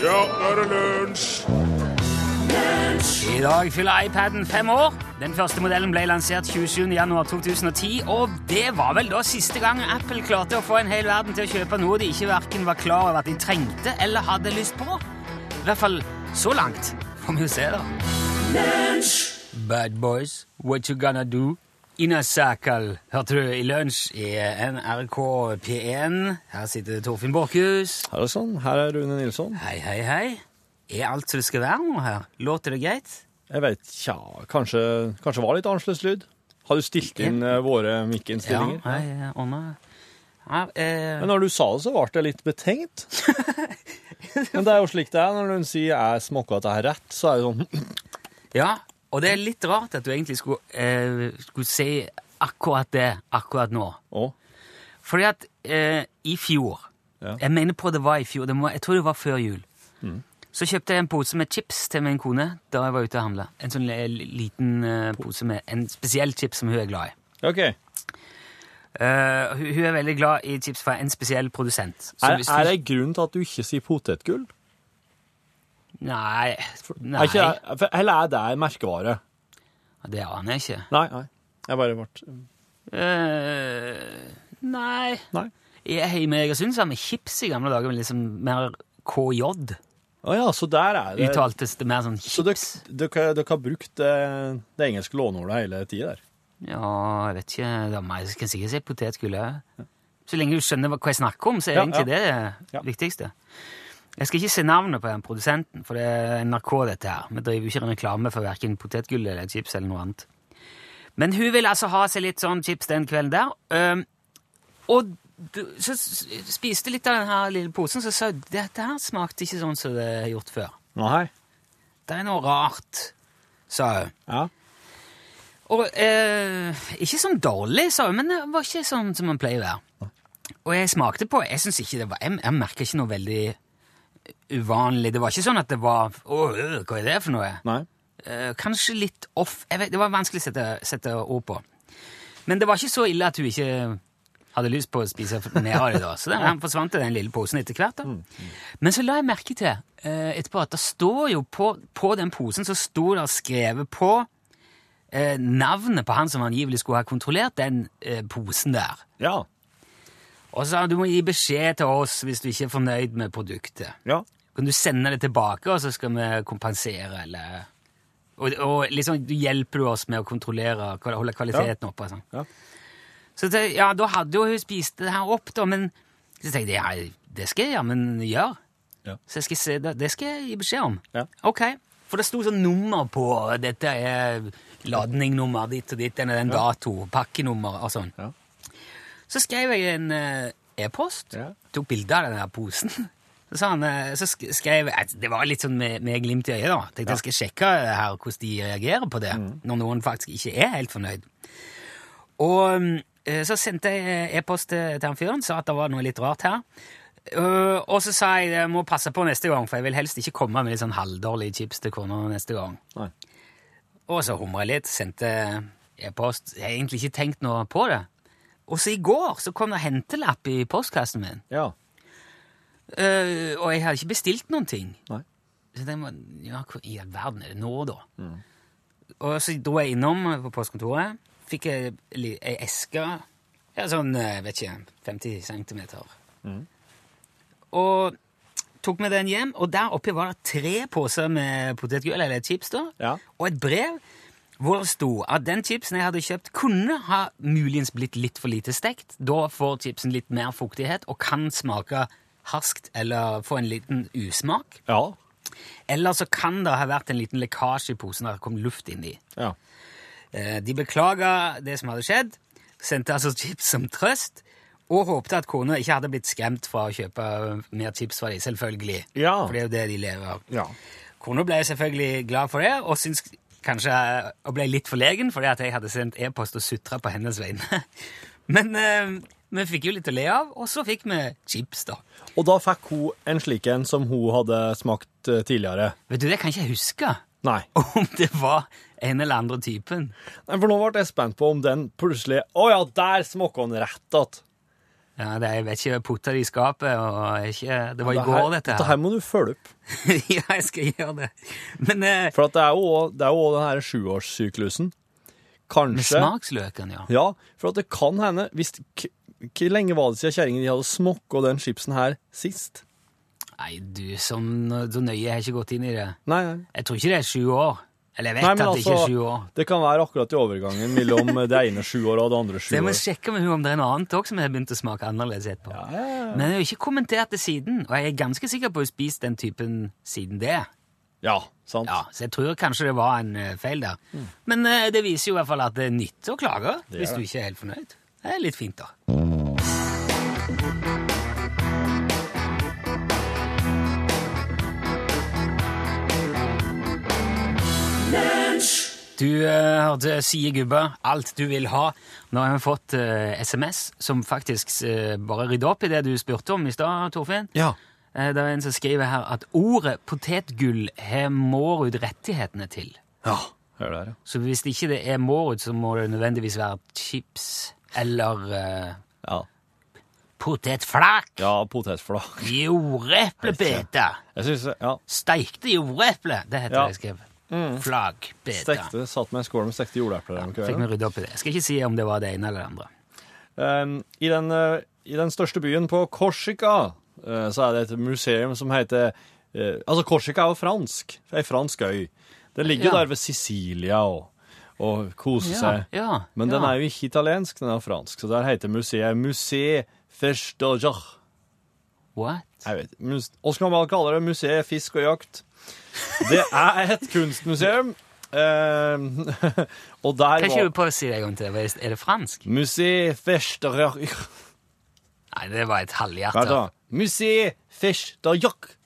Ja, nå er det lunsj! I dag fyller iPaden fem år. Den første modellen ble lansert 27.1.2010, og det var vel da siste gang Apple klarte å få en hel verden til å kjøpe noe de ikke hverken var klar over at de trengte eller hadde lyst på. I hvert fall så langt. Får vi jo se, da. Bad boys, what you gonna do? Ina Sakal, hørte du i lunsj i NRK P1. Her sitter Torfinn Borchhus. Her er, sånn. her er Rune Nilsson. Hei, hei, hei. Er alt som det skal være nå her? Låter det greit? Jeg vet tja, kanskje, kanskje var litt annerledes lyd. Har du stilt inn ja. våre Ja, mic-innstillinger? hei, jeg ordner. Ja, eh, Men når du sa det, så ble jeg litt betenkt. Men det er jo slik det er når hun sier jeg smokker at jeg har rett, så er det sånn ja, og det er litt rart at du egentlig skulle, eh, skulle si akkurat det akkurat nå. Å, Fordi at eh, i fjor Ja. Jeg mener på det var i fjor. Det må, jeg tror det var før jul. Så kjøpte jeg en pose med chips til min kone da jeg var ute og handla. En sånn li- liten eh, pose med en spesiell chips som hun er glad i. OK. Eh, hun, hun er veldig glad i chips fra en spesiell produsent. Så Er, hvis du- er det grunn til at du ikke sier potetgull? Nei, nei Er ikke, eller er det en merkevare? det aner jeg ikke. Nei, nei. Jeg bare ble uh, nei Nei. Jeg, i Egersund vi chips i gamle dager, men liksom mer KJ. Å ja, så der er det Uttaltes det mer sånn Så dere, dere, dere har brukt det, det engelske låneordet hele tida der? Ja, jeg vet ikke. Det er meg som kan sikkert si potetgull. òg. Så lenge du skjønner hva jeg snakker om, så er Ja, egentlig ja. det det viktigste. Jeg skal ikke se navnet på den produsenten, for det er NRK, dette her. Vi driver jo ikke reklame for hverken potetgull eller chips eller noe annet. Men hun vil altså ha seg litt sånn chips den kvelden der. og så spiste litt av den her lille posen, så sa hun dette her smakte ikke sånn som det er gjort før. Nei. Det er noe rart, sa hun. Ja. Og eh, ikke sånn dårlig, sa hun, men det var ikke sånn som man pleier å være. Og jeg smakte på Jeg syns ikke det var Jeg, jeg merka ikke noe veldig uvanlig. Det var ikke sånn at det var Å, øh, hva er det for noe? Nei. Eh, kanskje litt off. Vet, det var vanskelig å sette, sette ord på. Men det var ikke så ille at hun ikke hadde lyst på å spise mer av det. da. Så den, han forsvant i den lille posen etter hvert. da. Men så la jeg merke til eh, etterpå at det står jo på, på den posen så sto det skrevet på eh, navnet på han som angivelig skulle ha kontrollert den eh, posen der. Ja. Og så du må gi beskjed til oss hvis du ikke er fornøyd med produktet. Ja. Kan du sende det tilbake, og så skal vi kompensere, eller Og, og liksom du hjelper du oss med å kontrollere, holde kvaliteten oppe. og Sånn. Ja. Så det, ja, da hadde jo hun spist det her opp, da, men så tenkte jeg ja, det skal jeg jammen gjøre. Ja. Så jeg skal se, det, det skal jeg gi beskjed om. Ja. Ok, for det sto sånn nummer på, dette er ladningnummer ditt og ditt, den er den dato, pakkenummer og sånn. Ja. Så skrev jeg en eh, e-post, Ja. tok bilde av den der posen. Så, sa han, eh, så skrev jeg, altså, Det var litt sånn med, med glimt i øyet, da. Tenkte jeg skal sjekke her, hvordan de reagerer på det, når noen faktisk ikke er helt fornøyd. Og eh, så sendte jeg e-post til, han fyren, sa at det var noe litt rart her. Eh, og så sa jeg jeg må passe på neste gang, for jeg vil helst ikke komme med litt sånn halvdårlige chips til kona neste gang. Nei. Og så humra jeg litt, sendte e-post. Jeg har egentlig ikke tenkt noe på det. Og så i går så kom det hentelapp i postkassen min, Ja. Eh, og jeg hadde ikke bestilt noen ting. Nei. Så jeg må, ja, hva i all verden er det nå, da? Og så dro jeg innom på postkontoret, fikk li- ei eske, ja, sånn, jeg vet ikke, 50 centimeter. Og tok med den hjem, og der oppe var det tre poser med potetgull, eller chips da, Ja. og et brev hvor det sto at den chipsen jeg hadde kjøpt, kunne ha muligens blitt litt for lite stekt. Da får chipsen litt mer fuktighet og kan smake harskt eller få en liten usmak. Ja. Eller så kan det ha vært en liten lekkasje i posen der det kom luft inn i. Ja. Eh, De beklaga det som hadde skjedd, sendte altså chips som trøst, og håpte at kona ikke hadde blitt skremt fra å kjøpe mer chips fra dem, selvfølgelig. Ja. For det er jo det de lever av. Ja. Kona ble selvfølgelig glad for det, og syntes kanskje og ble litt forlegen fordi at jeg hadde sendt e-post og sutra på hennes vegne. Men eh, vi fikk jo litt å le av, og så fikk vi chips, da. Og da fikk hun en slik en som hun hadde smakt eh, tidligere. Vet du, det kan ikke jeg huske Nei. om det var en eller andre typen. Nei, For nå ble jeg spent på om den plutselig Å ja, der smakte han rett att. Ja, det, jeg vet ikke, jeg putta det i skapet, og ikke, det var i Det dette her- dette Dette her. her må du følge opp. ja, jeg skal gjøre det. Men eh, For at det er jo også- det er jo den her sjuårssyklusen. med smaksløken, ja. Ja, for at det kan hende hvis, Hvor lenge var det siden kjerringa de hadde smokka den chipsen her sist? Nei, du, sånn, så nøye jeg har ikke gått inn i det. Nei, nei. Jeg tror ikke det er sju år. Eller jeg vet Nei, at det ikke er altså, sju år. Det kan være akkurat i overgangen mellom det ene sju år og det andre sju Så jeg må sjekke med hun om det er noe annet òg som jeg har begynt å smake annerledes etterpå. Ja, ja, ja. Men jeg har jo ikke kommentert det siden, og jeg er ganske sikker på å spise den typen siden det. Ja, sant. Ja, Så jeg tror kanskje det var en eh, feil der. Men eh, det viser jo i hvert fall at det er nytt å klage hvis du ikke er helt fornøyd. Det er litt fint, da. Du eh, hørte Sie Gubbe, alt du vil ha. Nå har vi fått uh, SMS som faktisk uh, bare rydder opp i det du spurte om i stad, Torfinn. Ja. Uh, det er en som skriver her at ordet potetgull har Mårud rettighetene til. Ja, hør der, ja. Så hvis ikke det er Mårud, så må det nødvendigvis være chips eller eh, Ja, potetflak. ja potetflak. Jordeplebete. Jeg synes, ja, Steikte jordeple. Det heter Ja. det jeg skrev. Flagbete. stekte, satt med en skål med stekte jordepler. Ja, Fikk vi rydde opp i det. Jeg skal ikke si om det var det ene eller det andre. Um, i, den, uh, I den største byen på Korsika uh, så er det et museum som heter uh, Altså, Korsika er jo fransk. Ei fransk øy. Den ligger jo Ja. der ved Sicilia og, og koser Ja, seg. ja, Men ja. den er jo ikke italiensk, den er fransk. Så der heter museet Musée Festoger. What? Jeg vet ikke. mus- kaller det? Museet Fisk og jakt. Det er et kunstmuseum. Um, og der Kan ikke du var si det en gang til? Er det fransk? Musée Festoger Nei, det var et Hva halvhjerte. da? Da Jakt.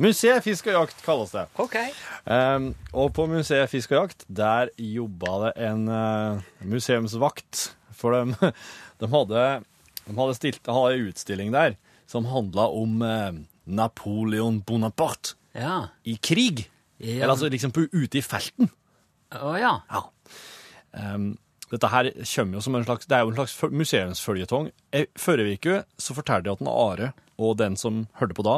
Museet Fisk og Jakt kalles det. Ok. Um, og på Museet Fisk og Jakt, der jobba det en eh, museumsvakt. For dem, de hadde, de hadde stilt, hadde en utstilling der som handla om eh, Napoleon Bonaparte Ja. i krig. Ja. Eller altså liksom på, ute i felten. Å ja. Ja. Um, dette her kommer jo som en slags, det er jo en slags føl- museumsføljetong. Eh, Forrige uke så fortalte jeg at en Are og den som hørte på da,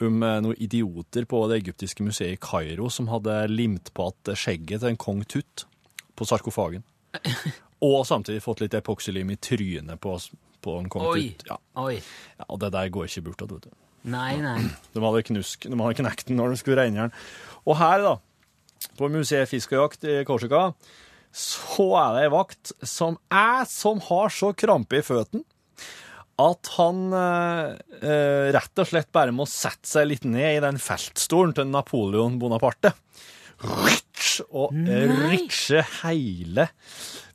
om eh, noen idioter på det egyptiske museet i Kairo som hadde limt på at skjegget til en kong Tut på sarkofagen. Og samtidig fått litt epoksylim i trynet på, på en kong Oi. Tut. Ja. Oi. ja, og det der går ikke bort. vet du. Nei, nei. De hadde, knusk, de hadde knekt den når de skulle regne den. Og her, da, på Museet Fisk og Jakt i Korsika, så er det ei vakt som er som har så krampe i føttene at han eh, eh, rett og slett bare må sette seg litt ned i den feltstolen til Napoleon Bonaparte. Ritsch! og ritsje hele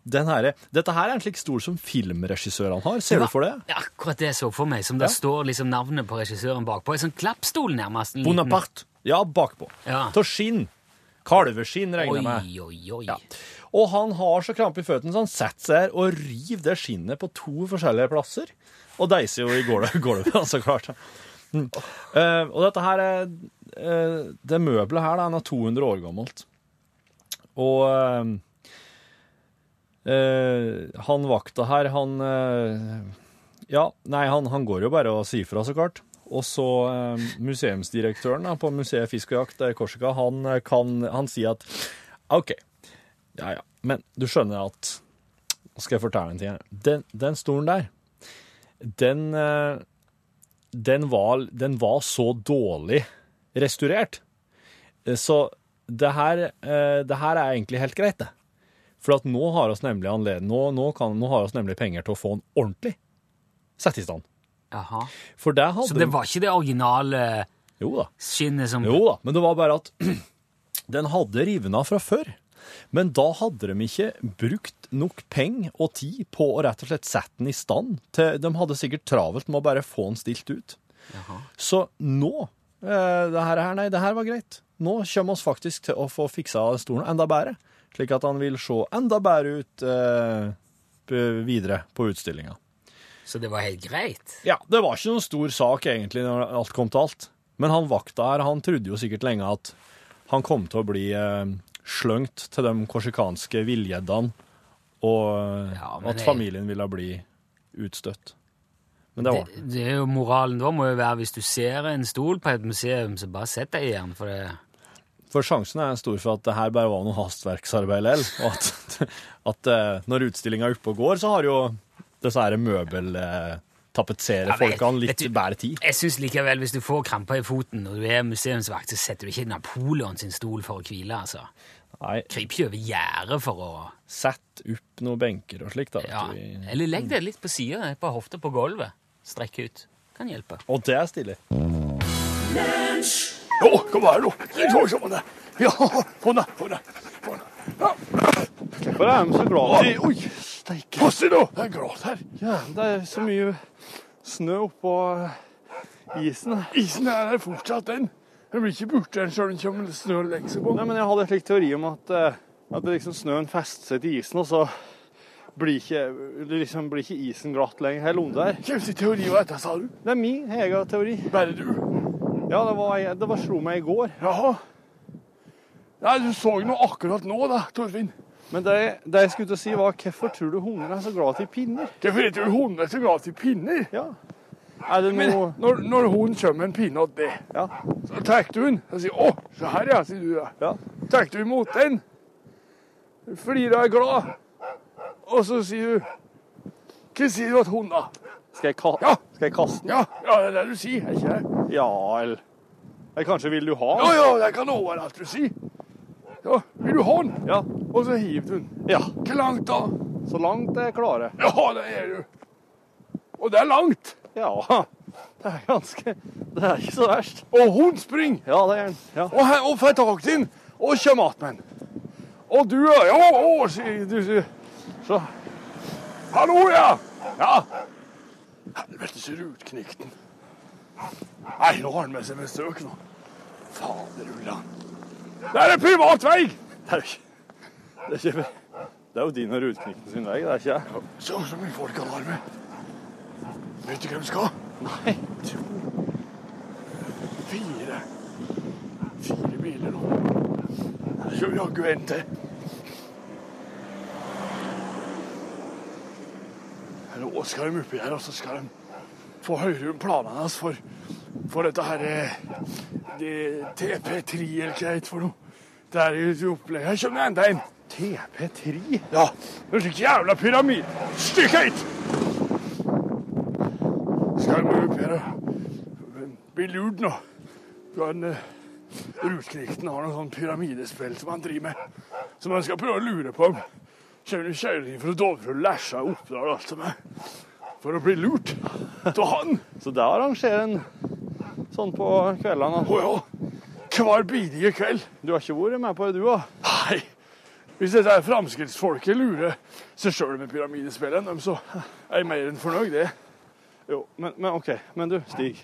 den herre Dette her er en slik stol som filmregissørene har. Ser du for det? Ja, akkurat det jeg så for meg, som det Ja. står liksom navnet på regissøren bakpå. En sånn klappstol, nærmest. Bonaparte. Ja, bakpå. Ja. Av skinn. Kalveskinn, regner jeg med. Oi, oi, oi. Ja. Og han har så krampe i føttene, så han setter seg her og river det skinnet på to forskjellige plasser. Og deiser jo i gulvet, så klart. Mm. Uh, og dette her er uh, Det møbelet her da, er 200 år gammelt. Og eh, han vakta her, han eh, Ja, nei, han, han går jo bare og sier fra, så klart. Og så eh, museumsdirektøren da, på Museet Fisk og Jakt i Korsika, han, eh, kan, han sier at OK, ja ja, men du skjønner at Nå skal jeg fortelle en ting. Den, den stolen der, den, eh, den, var, den var så dårlig restaurert. Eh, Så det her, eh, det her er egentlig helt greit, det. For at nå har oss nemlig nemlig penger til å få den ordentlig satt i stand. Aha. For det hadde Så det var ikke det originale Jo da. skinnet som Jo da, men det var bare at den hadde rivna fra før. Men da hadde de ikke brukt nok penger og tid på å rett og slett sette den i stand. Til, de hadde sikkert travelt med å bare få den stilt ut. Så nå eh, det her, Nei, det her var greit. Nå kommer vi faktisk til å få fiksa stolen enda bedre. Slik at han vil se enda bedre ut eh, videre på utstillinga. Så det var helt greit? Ja, det var ikke noen stor sak egentlig når alt kom til alt. Men han vakta her, han trodde jo sikkert lenge at han kom til å bli eh, sløngt til de korsikanske villgjeddene, og Ja, at familien ville bli utstøtt. Men det var Det, det er jo moralen da må jo være hvis du ser en stol på et museum, så bare sett deg i den, for det For sjansen er stor for at det her bare var noe hastverksarbeid likevel. Og at, at eh, når utstillinga er oppe og går, så har jo disse her møbeltapetsere Ja, folkene litt du- bedre tid. Jeg syns likevel, hvis du får kramper i foten når du er museumsvakt, så setter du ikke Napoleon sin stol for å hvile, altså. Nei, Kryper ikke over gjerdet for å sett opp noen benker og slikt. da, ja. Eller legg det litt på sida, på hofta på gulvet. Strekk ut. Kan hjelpe. Og det er stilig. Jo, kom her nå. Så, så, så. Ja, få ned, få ned. Få ned. Hvorfor er de så glad i Oi, steike. Pass deg nå, det er glatt her. Ja, det er så mye snø oppå isen. Isen er her fortsatt, den. Den blir ikke borte selv om det kommer snø legger seg på. Nei, men jeg hadde en slik teori om at, eh, at liksom snøen fester seg til isen, og så blir ikke, liksom blir ikke isen glatt lenger helt under der. Hvem sin teori var dette, sa du? Det er min egen teori. Bare du? Ja, det var, det var slo meg i går. Jaha. Nei, du så noe akkurat nå, da, Torfinn. Men det, det jeg skulle til å si var, hvorfor tror du hunder er så glad til pinner? Hvorfor tror du hunder er så glad til pinner? Ja. Er det Men når, når hunden kommer med en pinne til deg, Ja. så tar du den og sier 'Å, se her, ja', sier du da. Ja. Tar du imot den, flirer og er glad, og så sier du Hva sier du til hunden, da? Skal jeg, ka Ja. skal jeg kaste den? Ja, ja, det er det du sier, er ikke det? Ja, eller kanskje vil du ha den? ja, ja, jeg kan love deg alt du sier. Ja, vil du ha den? Ja. Og så hiver du den. ja. Hvor langt da? Så langt jeg klarer. Ja, det er du. Og det er langt. Ja. Det er ganske Det er ikke så verst. Og hun springer. Ja, det er den. Ja. Og, her, og får tak i den, og kommer att med den. Og du ja, å, sier du. Så. Hallo, ja. Ja. Helvete, så rutknikten. Nei, nå har han med seg besøk nå. Faderullan. Det er en privat vei. Det er ikke Det er, ikke, det er jo din og Rutknikten sin vei, det er ikke jeg. Så så mye folk han har med. Vet du hvem skal? Nei. To. Fire. Fire biler nå. Jeg kjører jaggu en til. Nå skal de oppi her, og så skal de få høre om planene hans for, for dette her eh, det TP3 eller hva det heter for noe. Det er jo opplegg. Her kommer det enda en. TP3? Ja, det er slik jævla pyramide. Stikk hit! Skal vi opp her og bli lurt nå? Du har en uh, Rutknikten har noen sånn pyramidespill som han driver med. Som han skal prøve å lure på. Kommer kjerringa fra Dovre og Lesja og Oppdal alt til meg For å bli lurt av han. Så det arrangerer en sånn på kveldene. Å ja. Hver bidige kveld. Du har ikke vært med på det, du, òg? Nei. Hvis dette er framskrittsfolket lurer seg sjøl med pyramidespillet, dem, så er jeg mer enn fornøyd, det. Jo, men, men OK. Men du, Stig.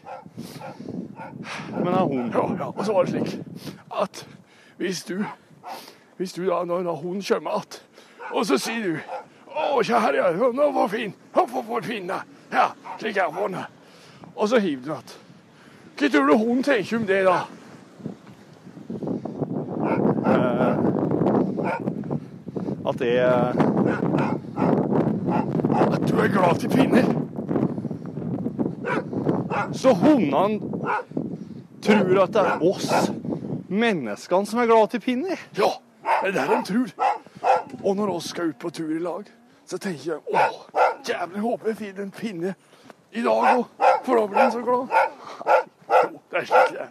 Men er hun Ja, ja. Og så var det slik at hvis du Hvis du da, når hun kommer att, og så sier du 'Å, kjære, nå var fin. Hopp, fin, da. Ja, slik er hun. Og så hiver du igjen. Hva tror du hun tenker om det, da? At det er At du er glad til pinner? Så hundene tror at det er oss menneskene som er glad til pinner? Ja, det er det de tror. Og når oss skal ut på tur i lag, så tenker jeg å, jævlig håper jeg finner en pinne i dag òg, for da blir han så glad. Jo, det er slik det er.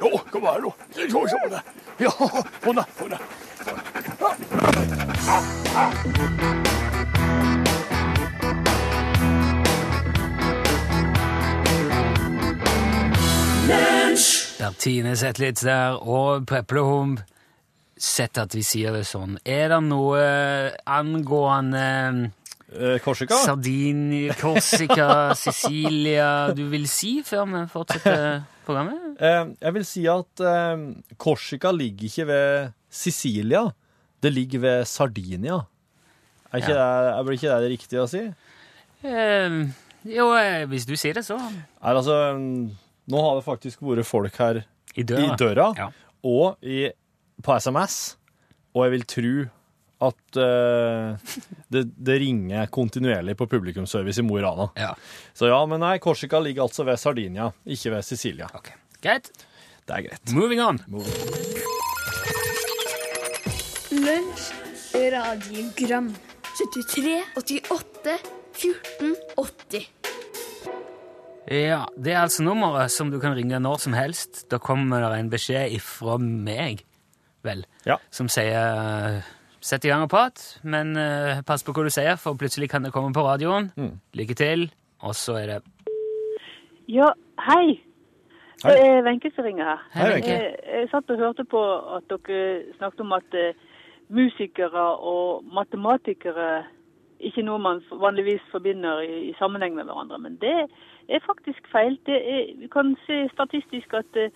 Jo, kom her nå. Ja, få ned, få ned. Bertine Zetlitz der, og Preplehump sett at vi sier det sånn. Er det noe angående Eh, Korsika? Sardinia, Korsika, Sicilia du vil si før vi fortsetter programmet? Eh, jeg vil si at eh, Korsika ligger ikke ved Sicilia. Det ligger ved Sardinia. Er ikke, det, er ikke det det riktige å si? Eh, jo, eh, hvis du sier det, så. Er altså mm, Nå har det faktisk vært folk her I i døra, Ja. og i, på SMS, og jeg vil tro at uh, det, det ringer kontinuerlig på publikumsservice i Mo i Rana. Ja. Så ja, men nei, Korsika ligger altså ved Sardinia, ikke ved Sicilia. Okay. Greit. Det er greit. Moving on. Lunsj, radiogram 73, 88, 14, 80 Ja, Det er altså nummeret som du kan ringe når som helst. Da kommer det en beskjed ifra meg, vel, Ja. som sier eh, Sett i gang og prat, men uh, pass på hva du sier, for plutselig kan det komme på radioen. Lykke til. Og så er det Ja, hei. Hei. Det er Wenche som ringer her. Hei. Jeg, jeg satt og hørte på at dere snakket om at uh, musikere og matematikere ikke noe man vanligvis forbinder i, i sammenheng med hverandre. Men det er faktisk feil. Det er, vi kan se statistisk at uh,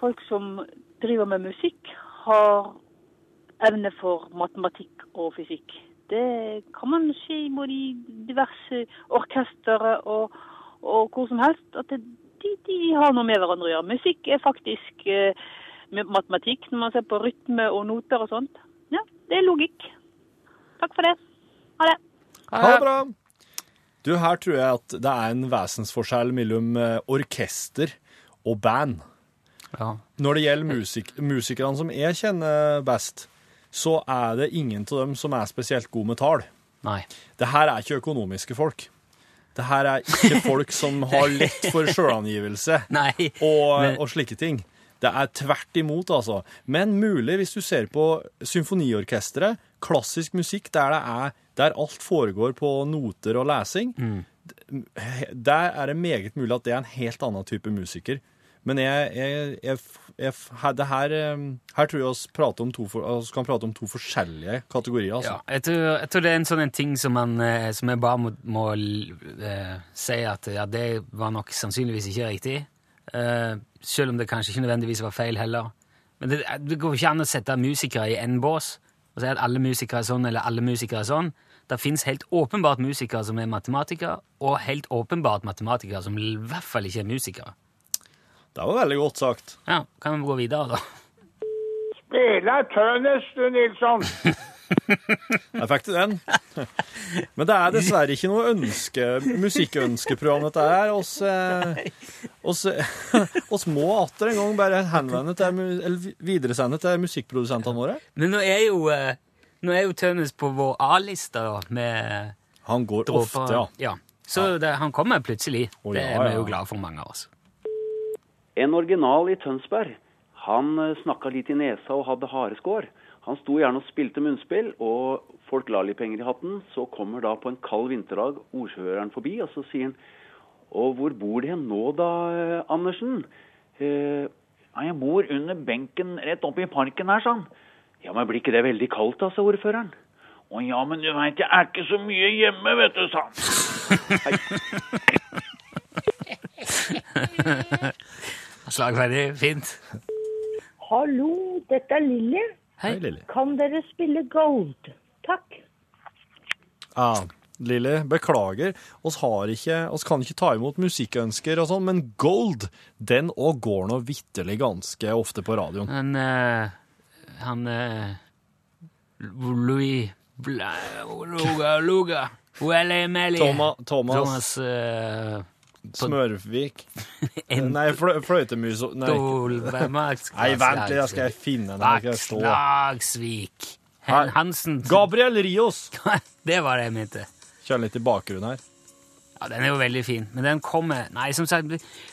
folk som driver med musikk, har evne for matematikk og fysikk. Det kan man se i både i diverse orkestre og, og hvor som helst. At det, de, de har noe med hverandre å gjøre. Musikk er faktisk eh, med matematikk når man ser på rytme og noter og sånt. Ja, det er logikk. Takk for det. Ha det. Ha det bra! Du, her tror jeg at det er en vesensforskjell mellom eh, orkester og band. Ja. Når det gjelder musik musikerne som jeg kjenner best, så er det ingen av dem som er spesielt gode med tall. Nei. Det her er ikke økonomiske folk. Det her er ikke folk som har lett for sjølangivelse og, Men- og slike ting. Det er tvert imot, altså. Men mulig hvis du ser på symfoniorkesteret, klassisk musikk der det er der alt foregår på noter og lesing, der er det meget mulig at det er en helt annen type musiker. Men jeg, jeg, jeg, jeg det her, eh, her tror jeg vi for- kan prate om to forskjellige kategorier. Altså. Ja, jeg, tror, jeg tror det er en sånn en ting som, man, eh, som jeg bare må, må uh, si at ja, det var nok sannsynligvis ikke riktig. Uh, selv om det kanskje ikke nødvendigvis var feil heller. Men det, det går ikke an å sette musikere i én bås og si at alle musikere er sånn eller alle musikere er sånn. Det fins helt åpenbart musikere som er matematikere, og helt åpenbart matematikere som i hvert fall ikke er musikere. Det var veldig godt sagt. Ja, Kan vi gå videre, da? Spille Tønnes, du, Nilsson. Der fikk du den. Men det er dessverre ikke noe ønske, musikkønskeprogram, dette her. Oss, eh, oss, oss må atter en gang bare henvende til, eller videresende til musikkprodusentene våre. Men nå er jo, eh, nå er jo Tønnes på vår A-liste, da, med Han går dråper. ofte, ja. ja. Så det, han kommer plutselig. Å, det er vi ja. jo glad for, mange av oss. En original i Tønsberg. Han eh, snakka litt i nesa og hadde hareskår. Han sto gjerne og spilte munnspill, og folk la litt penger i hatten. Så kommer da på en kald vinterdag ordføreren forbi, og så sier han Og hvor bor de nå da, eh, Andersen? Eh, ja, jeg bor under benken rett oppe i parken her, sa han. Ja, men blir ikke det veldig kaldt da, sa ordføreren. Å ja, men du veit, jeg er ikke så mye hjemme, vet du, sa han. Slagferdig. Fint. Hallo, dette er Lilly. Hei. Hei, Lilly. Kan dere spille Gold? Takk. Ja, Lilly, beklager. Oss, har ikke, oss kan ikke ta imot musikkønsker og sånn, men Gold, den òg går nå vitterlig ganske ofte på radioen. Han uh, Han uh, Louis Bla, Luga, Luga. Well, Melly. Thomas, Thomas eh, Smørvik en- Nei, flø, fløytemus Nei, vent litt, da skal finne den. jeg finne. Hen Hansen. Gabriel Rios! Det var det jeg mente. Kjør litt i bakgrunnen her. Ja, Den er jo veldig fin, men den kommer Nei, som sagt,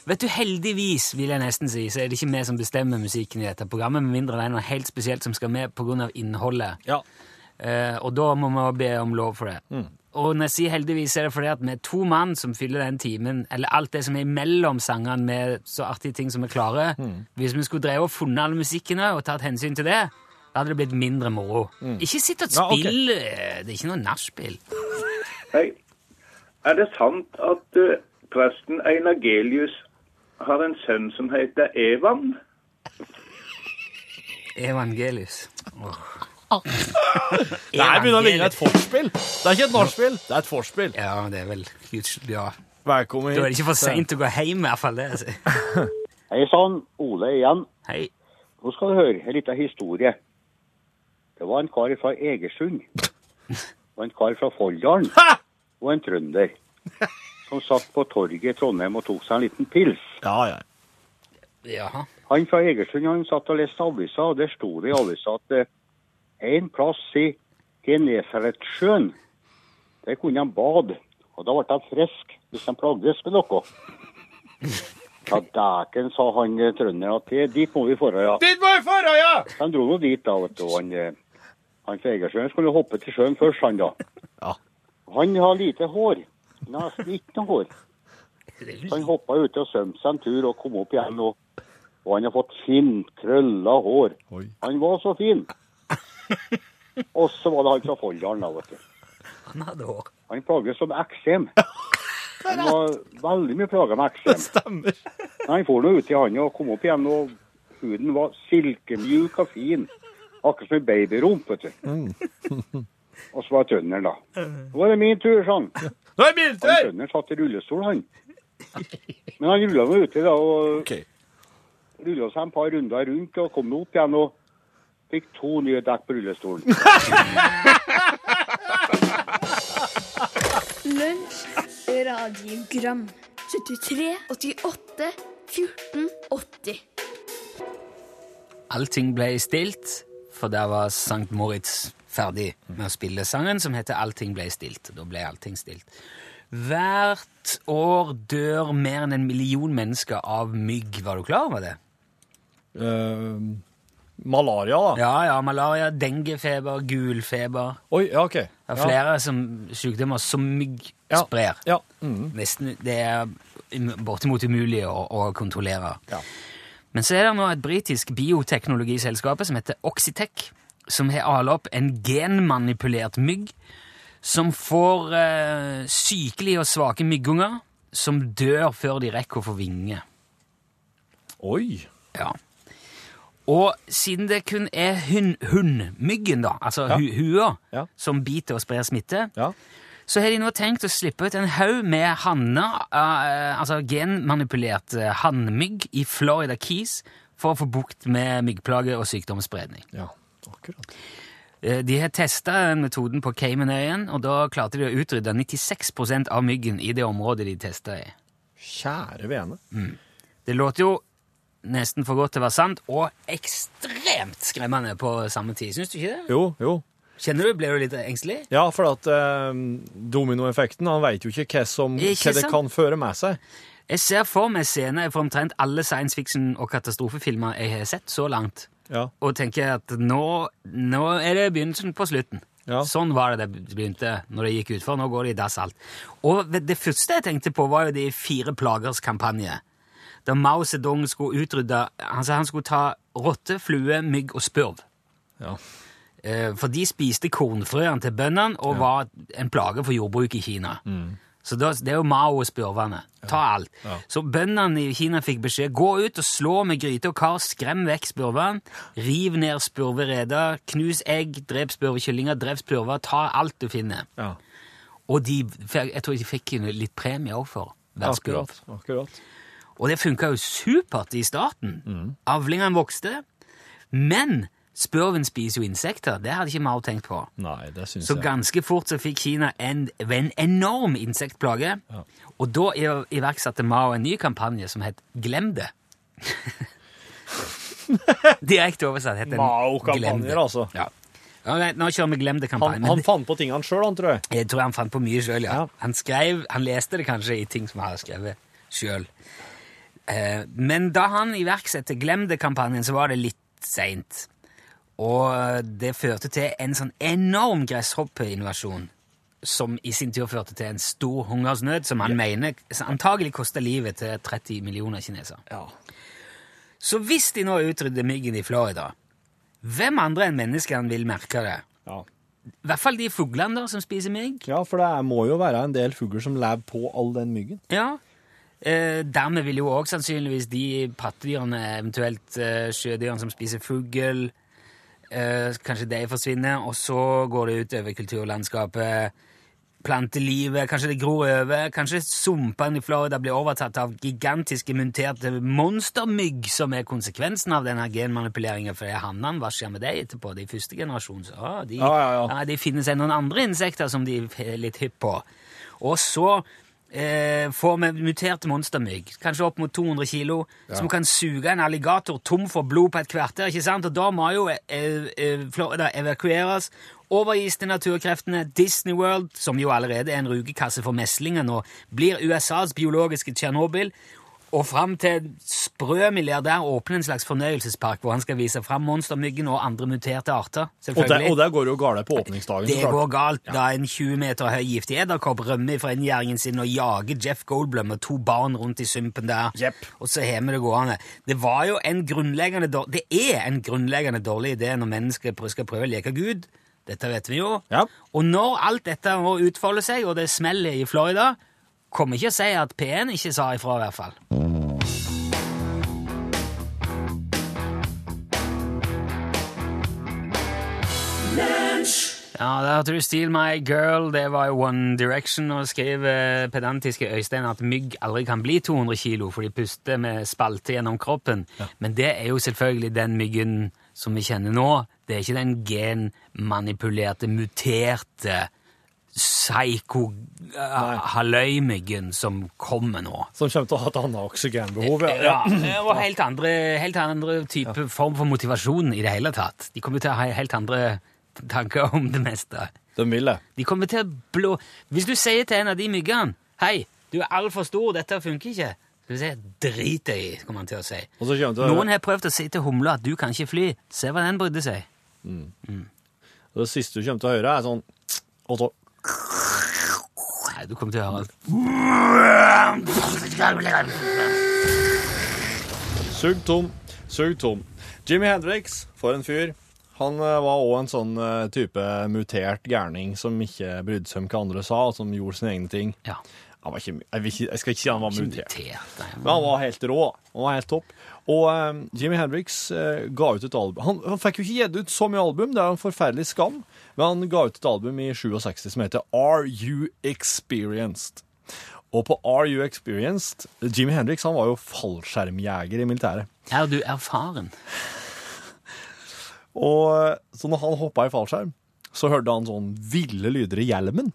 vet du, heldigvis, vil jeg nesten si, så er det ikke vi som bestemmer musikken i dette programmet, med mindre det er noe helt spesielt som skal med pga. innholdet. Ja. Uh, og da må vi be om lov for det. Mm. Og når jeg sier heldigvis, er det fordi at vi er to mann som fyller den timen, eller alt det som er imellom sangene med så artige ting som vi klarer. Mm. Hvis vi skulle drevet og funnet alle musikkene og tatt hensyn til det, da hadde det blitt mindre moro. Ikke sitt og spill. Ja, okay. eh, det er ikke noe nachspiel. Hei. Er det sant at uh, presten Einar Gelius har en sønn som heter Evan? Evangelius. Det her begynner å ligne et forspill. Det er ikke et nachspiel, det er et forspill. Ja, det er vel Ja. Velkommen Da er det ikke for seint å gå hjem, i hvert fall. det. Altså. Hei sann, Ole igjen. Hei. Nå skal du høre en liten historie. Det var en kar fra Egersund, og en kar fra Folldalen, og en trønder, som satt på torget i Trondheim og tok seg en liten pils. Ja, ja. Jaha. Han fra Egersund han satt og leste avisa, og der sto det i avisa at eh, en plass i Genesaretsjøen, der kunne han bade, og da ble han friske hvis han plagdes med noe. Ja, dæken, sa han eh, trønderen, at det, dit må vi dra, ja. Dit må vi dra, ja! Han dro nå dit, da, vet du. Han, eh, han fra skulle hoppe til sjøen først, han da. Ja. Han har lite hår. Nesten ikke noe hår. Så han hoppa ute og svømte seg en tur og kom opp igjen. Og, og han har fått fint, krølla hår. Oi. Han var så fin. Og så var det han fra Folldalen, da, vet du. Han hadde hår. Han plages som eksem. Han var veldig mye plaga med eksem. Det Stemmer. Men han for nå ut i han og kom opp igjen, og huden var silkemjuk og fin. Akkurat som en babyrump, vet du. Og så var trønderen, da. Nå er det min tur, sa han. Nå er det min Han tur! trønderen satt i rullestol, han. Men han rulla nå uti, da, og okay. rulla seg en par runder rundt og kom opp igjen og fikk to nye dekk på rullestolen. Lunsj, radiogram 73, 88, 14, 80 Allting ble stilt, for der var Sankt Moritz ferdig med å spille sangen som heter Allting ble stilt. Da ble allting stilt. Hvert år dør mer enn en million mennesker av mygg. Var du klar over det? Eh, malaria, da. Ja, ja. Malaria, dengefeber, gulfeber. Oi, ja, ok. Det er flere som, sykdommer som mygg Ja. sprer. Ja. Mm. Nesten, det er bortimot umulig å, å kontrollere. Ja. Men så er det nå et britisk bioteknologiselskap som heter Oxitec, som har ala opp en genmanipulert mygg som får eh, sykelige og svake myggunger som dør før de rekker å få vinger. Oi. Ja. Og siden det kun er hun, hundmyggen, da, altså Ja. hu, hua, Ja. som biter og sprer smitte, Ja. så har de nå tenkt å slippe ut en haug med hanner, uh, altså genmanipulert eh, hannmygg i Florida Keys for å få bukt med myggplager og sykdomsspredning. Ja, akkurat. Eh, De har testa metoden på Caymanøyen, og da klarte de å utrydde 96% av myggen i det området de testa i. Kjære vene. Det låter jo nesten for godt til å være sant, og ekstremt skremmende på samme tid. Syns du ikke det? Jo, jo. Kjenner du, Ble du litt engstelig? Ja, for at eh, dominoeffekten, han vet jo ikke hva, som, hva det kan føre med seg. Jeg ser for meg scener fra omtrent alle science fiction- og katastrofefilmer jeg har sett så langt, Ja. og tenker at nå, nå er det begynnelsen på slutten. Ja. Sånn var det det begynte når det gikk utfor. Nå går det i dass alt. Og det første jeg tenkte på, var jo de fire plagers kampanje. Da Mao Zedong skulle utrydde Han sa Han skulle ta rotte, flue, mygg og spurv. Ja. Eh, For de spiste kornfrøene til bøndene og var en plage for jordbruk i Kina. Så det er jo Mao og spurvene. Ta alt. Så bøndene i Kina fikk beskjed gå ut og slå med gryte og kar, skrem vekk spurvene, riv ned spurvereder, knus egg, drep spurvekyllinger, drev spurver, ta alt du finner. ja. Og de, jeg tror de fikk litt premie også for hver spurv. Akkurat. akkurat. Og det funka jo supert i starten. Avlingene vokste. Men spurven spiser jo insekter. Det hadde ikke Mao tenkt på. Nei, det synes Så jeg. ganske fort så fikk Kina en, en enorm insektplage. Og da i- iverksatte Mao en ny kampanje som het Glem det. Direkte oversatt het den Mao-kampanjer, altså. Ja. Ja, nå kjører vi Glem det-kampanjen. han han, fant på sjøl, han, tror jeg. Jeg tror han fant på mye sjøl, ja. Ja. Han skrev, han leste det kanskje i ting som han hadde skrevet sjøl. Eh, men da han iverksatte Glem det-kampanjen, så var det litt seint. Og det førte til en sånn enorm gresshoppeinvasjon, som i sin tur førte til en stor hungersnød, som han mener antagelig kosta livet til 30 millioner kinesere. Ja. Så hvis de nå utrydder myggen i Florida, hvem andre enn menneskene vil merke det? Ja. I hvert fall de fuglene der som spiser mygg. ja, for det må jo være en del fugler som lever på all den myggen. Ja. Eh, dermed vil jo også sannsynligvis de pattedyrene, eventuelt eh, sjødyrene som spiser fugl, eh, kanskje de forsvinner, og så går det ut over kulturlandskapet. plantelivet, kanskje det gror over, kanskje sumpene i Florida blir overtatt av gigantiske muterte monstermygg, som er konsekvensen av denne genmanipuleringen, for hannene hva skjer med dem etterpå, de første generasjon, så ah, de, Ja, ja, ja. de finner seg noen andre insekter som de er litt hypp på. Og så eh, får vi muterte monstermygg, kanskje opp mot 200 kilo, som kan suge en alligator tom for blod på et kvarter, ikke sant? Og da må jo eh, eh, Florida evakueres, overgis til naturkreftene. Disney World, som jo allerede er en rugekasse for meslinger nå, blir USAs biologiske Tsjernobyl. Og fram til sprø milliardær åpner en slags fornøyelsespark hvor han skal vise fram monstermyggen og andre muterte arter. Og der, selvfølgelig. og det går jo galt på åpningsdagen. Det går galt da en 20 meter høy giftig edderkopp rømmer fra inngjerdingen sin og jager Jeff Goldblum og to barn rundt i sumpen der. Yep. Og så har vi det gående. Det var jo en grunnleggende dårlig, Det er en grunnleggende dårlig idé når mennesker skal prøve å leke Gud. Dette vet vi jo. Ja. Og når alt dette må utfolde seg, og det smeller i Florida, kommer ikke å si at P1 ikke sa ifra, i hvert fall. Ja, der hørte du Steal My Girl. Det var jo One Direction, og skrev eh, pedantiske Øystein at mygg aldri kan bli 200 kilo, for de puster med spalte gjennom kroppen. Men det er jo selvfølgelig den myggen som vi kjenner nå. Det er ikke den genmanipulerte, muterte psyko-halløymyggen som kommer nå. Som kommer til å ha et annet oksygenbehov. Ja, ja. og helt andre, helt andre type form for motivasjon i det hele tatt. De kommer til å ha helt andre tanker om det meste. De vil det. De kommer til å blå... Hvis du sier til en av de myggene Hei, du er altfor stor, dette funker ikke. Skal vi si, Drit deg i, kommer han til å si. Så det, Noen har prøvd å si til humla at du kan ikke fly. Se hva den brydde seg. og det siste du kommer til å høre, er sånn så Nei, du kommer til å høre Sug tom. Sug tom. Jimmy Hendrix, for en fyr. Han eh, var òg en sånn eh, type mutert gærning som ikke brydde seg om hva andre sa, og som gjorde sine egne ting. Ja. Han var ikke, jeg, ikke, jeg skal ikke si han var. Mutert. Men han var helt rå. Han var helt topp. Og eh, Jimmy Hendrix uh, ga ut et album. Han, han fikk jo ikke gitt ut så mye album, det er en forferdelig skam, men han ga ut et album i 67 som heter Are You Experienced? Og på Are You Experienced Jimmy Hendrix han var jo fallskjermjeger i militæret. Er du erfaren? Og Så når han hoppa i fallskjerm, så hørte han sånn ville lyder i hjelmen.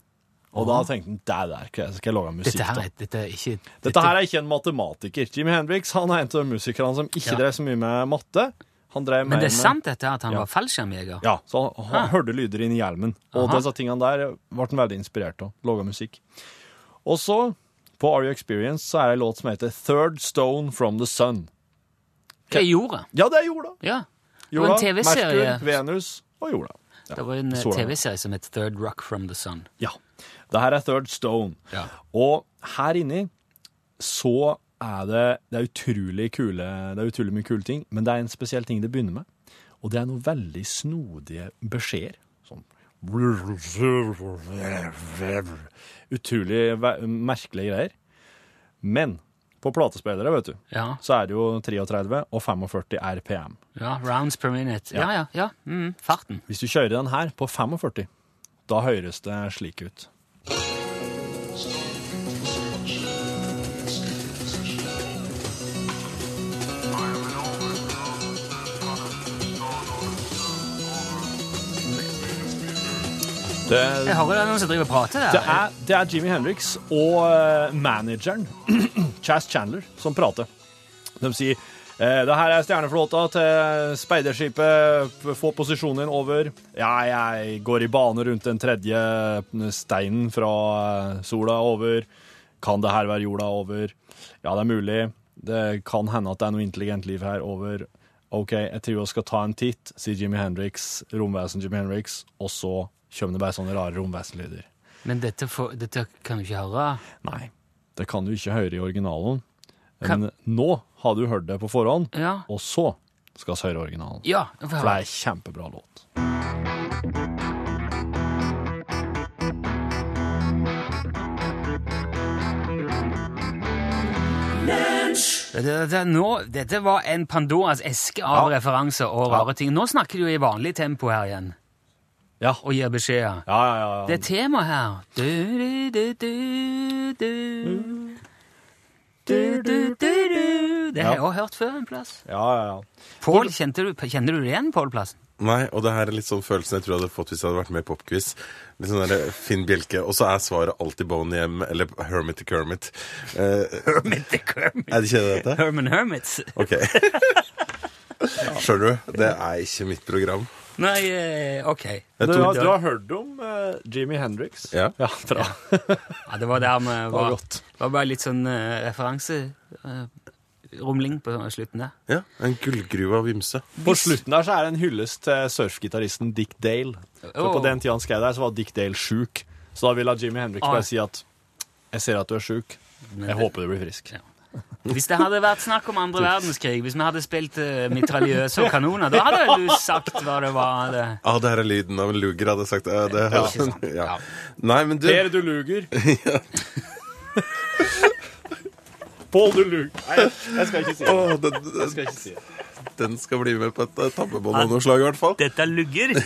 Og da tenkte han det der skal jeg- lage musikk Dette her da. dette er ikke Dette her er ikke en matematiker. Jimmy Hendrix han er en av musikerne som ikke Ja. drev så mye med matte. Han drev Men det er med- sant dette at han Ja. var fallskjermjeger? Ja, så han, han Ah. hørte lyder inn i hjelmen. Og Aha. disse tingene der ble han veldig inspirert av. Laga musikk. Og så, på Are You Experience, så er det en låt som heter Third Stone From The Sun. Det er jorda. Ja, det er jorda. Ja. Det var en Jorda, TV-serie. Merkur, Venus og jorda. Ja, Det var en eh. TV-serie som het Third Rock from the Sun. Ja. Det her er Third Stone. Ja. Og her inni så er det, det er utrolig kule, det er utrolig mye kule ting, men det er en spesiell ting det begynner med. Og det er noen veldig snodige beskjeder. Sånn. Utrolig merkelige greier. Men på platespillere, vet du, Ja. så er det jo 33 og 45 RPM. ja. Rounds per minute. Ja, ja. ja. Mm, farten. Hvis du kjører den her på 45, da høres det slik ut. Det, Jeg hører det er noen som driver og prater der. det, er, det er Jimmy Hendrix og eh, manageren, Chas Chandler, som prater. De sier det her er stjerneflåta til speiderskipet. Få posisjonen din over. Ja, jeg går i bane rundt den tredje steinen fra eh, sola over. Kan det her være jorda over? Ja, det er mulig. Det kan hende at det er noe intelligent liv her over. OK, jeg tror jeg skal ta en titt, sier Jimi Hendrix, romvesen Jimi Hendrix, og så kommer det bare sånne rare romvesenlyder. Men dette, for, dette kan du ikke høre. Nei, det kan du ikke høre i originalen. Men nå har du hørt det på forhånd, Ja. og så skal vi høre originalen. Ja, For det er en kjempebra låt. Dette, nå, dette var en Pandoras eske av referanser og rare ting. Nå snakker du i vanlig tempo her igjen. Ja. og gir beskjeder. Ja, ja, ja. Det er tema her. Du, du, du, du, du. Du, du, du, du. Det har jeg òg hørt før en plass. ja, ja, ja. Pål, kjente du, kjenner du det igjen, Pål Plassen? Nei, og det her er litt sånn følelsen jeg tror jeg hadde fått hvis jeg hadde vært med i Popquiz. Litt sånn der Finn Bjelke. Og så er svaret alltid Boney M eller Hermit the Kermit. Eh, Hermit the Kermit. er det ikke det dette? Herman Hermits. Ok. Skjønner du? Det er ikke mitt program. Nei, eh, ok. Du, du, har, du har hørt om uh, Jimi Hendrix? Ja. Ja, bra. Ja, det var der vi var var. Det var bare litt sånn uh, referanserumling på slutten der. Ja, En gullgruve av vimse. På slutten der så er det en hyllest til surfgitaristen Dick Dale. For oh. på den tida han skrev der, så var Dick Dale sjuk. Så da ville Jimi Hendrix Ah. bare si at jeg ser at du er sjuk. Jeg håper du blir frisk. Hvis det hadde vært snakk om andre verdenskrig, hvis vi hadde spilt uh, mitraljøse og kanoner, da hadde du sagt hva det var. Det. Ah, det her er lyden av en luger, hadde jeg sagt. Ja, det, Ja, ikke sant. ja. Ja. Nei, men du Per du luger. Pål du luger. Nei, jeg skal ikke si det. Åh, Jeg skal ikke si det. Den skal bli med på et tabbebånd tappebånd av noe slag, i hvert fall. Dette lugger.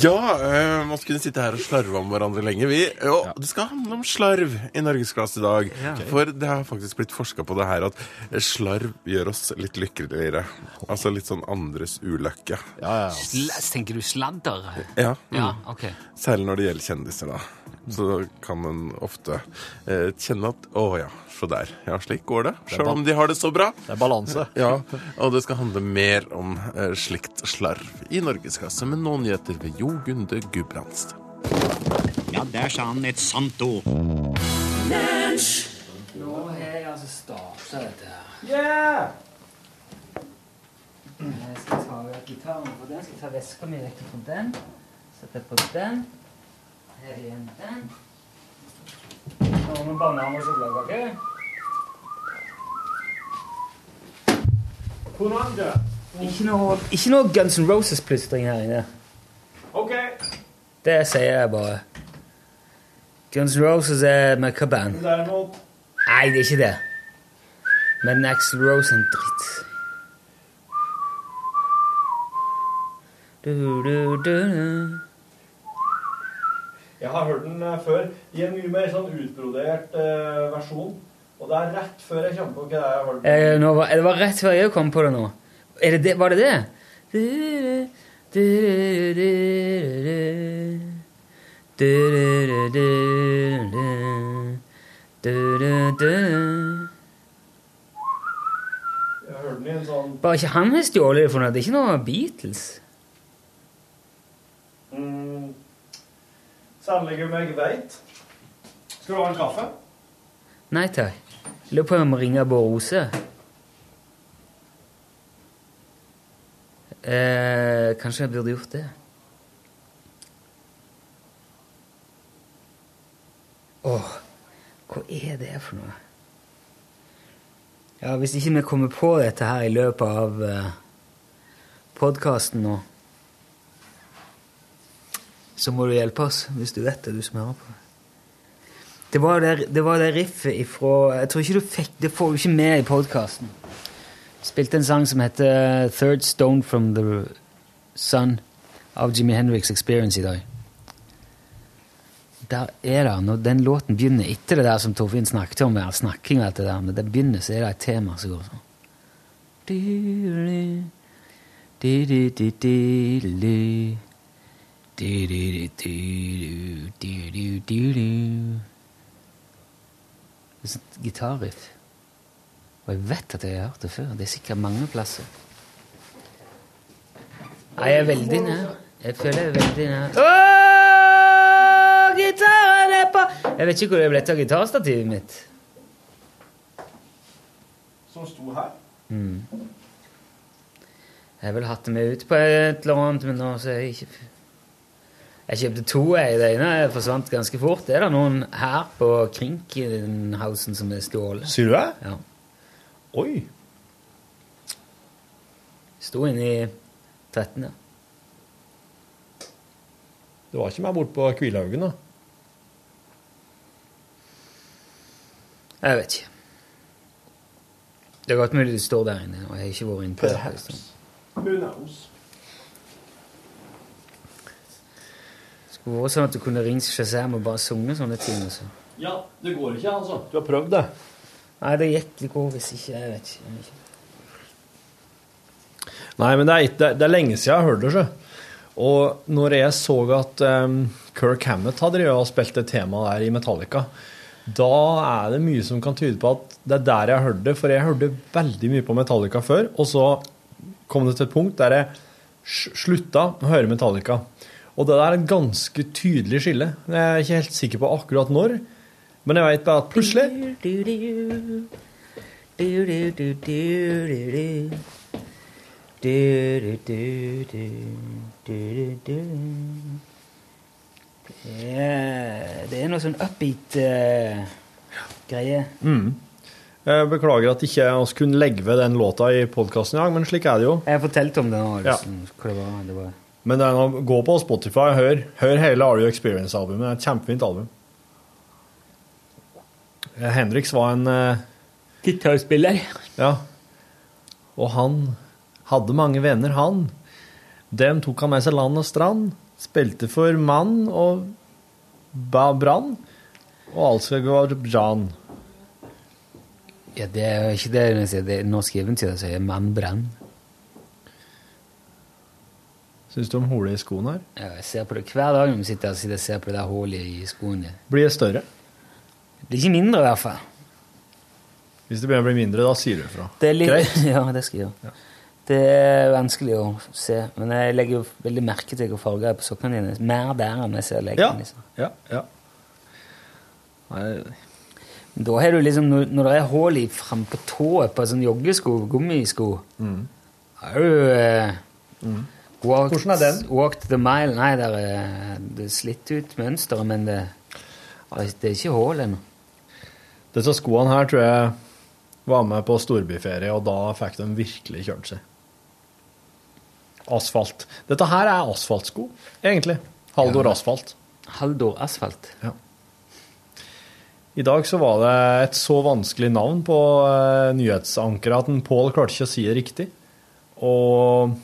Ja, uh, man skulle sitte her og slarve om hverandre lenge. Vi, jo, Det skal handle om slarv i Norgesklasse i dag. Ja. For det har faktisk blitt forska på det her at slarv gjør oss litt lykkeligere. Altså litt sånn andres ulykke. Ja, ja, ja. Sl tenker du sladder? Ja, Ja, okay. Særlig når det gjelder kjendiser, da. Så kan en ofte eh, kjenne at Å ja, se der. Ja, slik går det. Sjøl om de har det så bra. Det er balanse. Ja, Og det skal handle mer om eh, slikt slarv i Norgesklasse, med noen nyheter ved Jo Gunde Gudbrandsen. Ja, der sa han et sant ord. Nå har jeg altså starta dette her. Jeg skal ta gitaren på den, skal ta veska mi vekk fra den. Sette på den. Her igjen den. Nå med banan og sjokoladekake. Ikke noe, ikke noe Guns N' Roses-plystring her inne. OK. Det sier jeg bare. Guns N' Roses er møkkaband. Nei, det er ikke det. Men Axel Rose er en dritt. Du, du, du, du. Jeg har hørt den eh, før i en mye mer sånn utbrodert uh, versjon. Og det er rett før jeg kommer på hva jeg har hørt. Eh, var, det var rett før jeg kom på det nå. Det det, var det det? Sånn- Bare ikke han har stjålet det for noe. Det er ikke noe Beatles. Sannelig om jeg veit. Skal du ha en kaffe? Nei takk. Lurer på om jeg må ringe Bård Ose. Eh, kanskje jeg burde gjort det. Åh, hva er det for noe? Ja, Hvis ikke vi kommer på dette her i løpet av eh, podkasten nå, så må du hjelpe oss, hvis du vet det, du som hører på. Det var det, det, var det riffet ifra Jeg tror ikke du fikk Det får du ikke med i podkasten. Spilte en sang som heter Third Stone from the Sun av Jimmy Hendrix Experience i dag. Der er det, når den låten begynner etter det der som Torfinn snakket om, med snakking og alt det der, men det begynner, så er det et tema som går sånn. Du-du-du-du. Det er sånn gitarriff. Og jeg vet at jeg har hørt det før. Det er sikkert mange plasser. Nei, jeg er veldig nær. Jeg føler jeg er veldig nær. Åh, gitaren er på Jeg vet ikke hvor det ble av gitarstativet mitt. Som sto her. Mm. Jeg vel hatt det med ut på et eller annet, men nå så er jeg ikke Jeg kjøpte to. Jeg. Det ene forsvant ganske fort. Det er det noen her på Krinkenhausen som er stjålet. Sier du det? Ja. Oi. Sto inne i 13. ja. Det var ikke meg bort på Kvilhaugen, da? Jeg vet ikke. Det er godt mulig det står der inne, og jeg har ikke vært inne på det. Perhaps. Who knows? Skulle også sånn at du kunne ringt Shazam og bare sunget sånne ting. Også. Ja, det går ikke, altså. Du har prøvd det? Nei, det gikk det går hvis ikke. Jeg vet ikke. Nei, men det er, ikke- det, det er lenge siden jeg har hørt det. Ikke? Og når jeg så at um, Kirk Hammett hadde og spilt det temaet der i Metallica, da er det mye som kan tyde på at det er der jeg hørte det. For jeg hørte veldig mye på Metallica før, og så kom det til et punkt der jeg slutta å høre Metallica. Og det der er et ganske tydelig skille. Jeg er ikke helt sikker på akkurat når, men jeg vet bare at plutselig Det er, det er noe sånn upbeat-greie. greie. Mm. Jeg beklager at ikke vi kunne legge ved den låta i podkasten i dag, men slik er det jo. Jeg fortalte om. Ja. Liksom, hva det var. Det var. Men noe, gå på Spotify hør, hør hele Are You Experience-albumet. Det er et kjempefint album. Henriks var en uh, Gitarspiller. Ja. Og han hadde mange venner, han. Dem tok han med seg land og strand. Spilte for mann og brann. Og alt skal gå. Ja, det er ikke det. Det er norsk eventyr som sier 'mann brann'. Syns du om hullet i skoen her? Ja, jeg ser på det hver dag når vi sitter her og ser på det der hullet i skoene. Blir det større? Det blir ikke mindre, i hvert fall. Hvis det begynner å bli mindre, da sier du ifra. Greit. ja, det skal jeg gjøre. Det er vanskelig å se, men jeg legger jo veldig merke til hvor farger er på sokkene dine. Mer der enn jeg ser leggen. Ja. Liksom. Ja, ja. Nei, Da har du liksom, når, det er hull i frampå tået på en sånn joggesko, gummisko Mm. er du eh, walked, Hvordan er den? Walked the mile. Nei, der er, det er slitt ut mønsteret, men det, det er ikke hull ennå. Disse skoene her tror jeg var med på storbyferie, og da fikk de virkelig kjørt seg. Asfalt. Dette her er asfaltsko, egentlig. Haldor Ja. Asfalt. Haldor Asfalt. Ja. I dag så var det et så vanskelig navn på uh, nyhetsankeret at en Pål klarte ikke å si det riktig. Og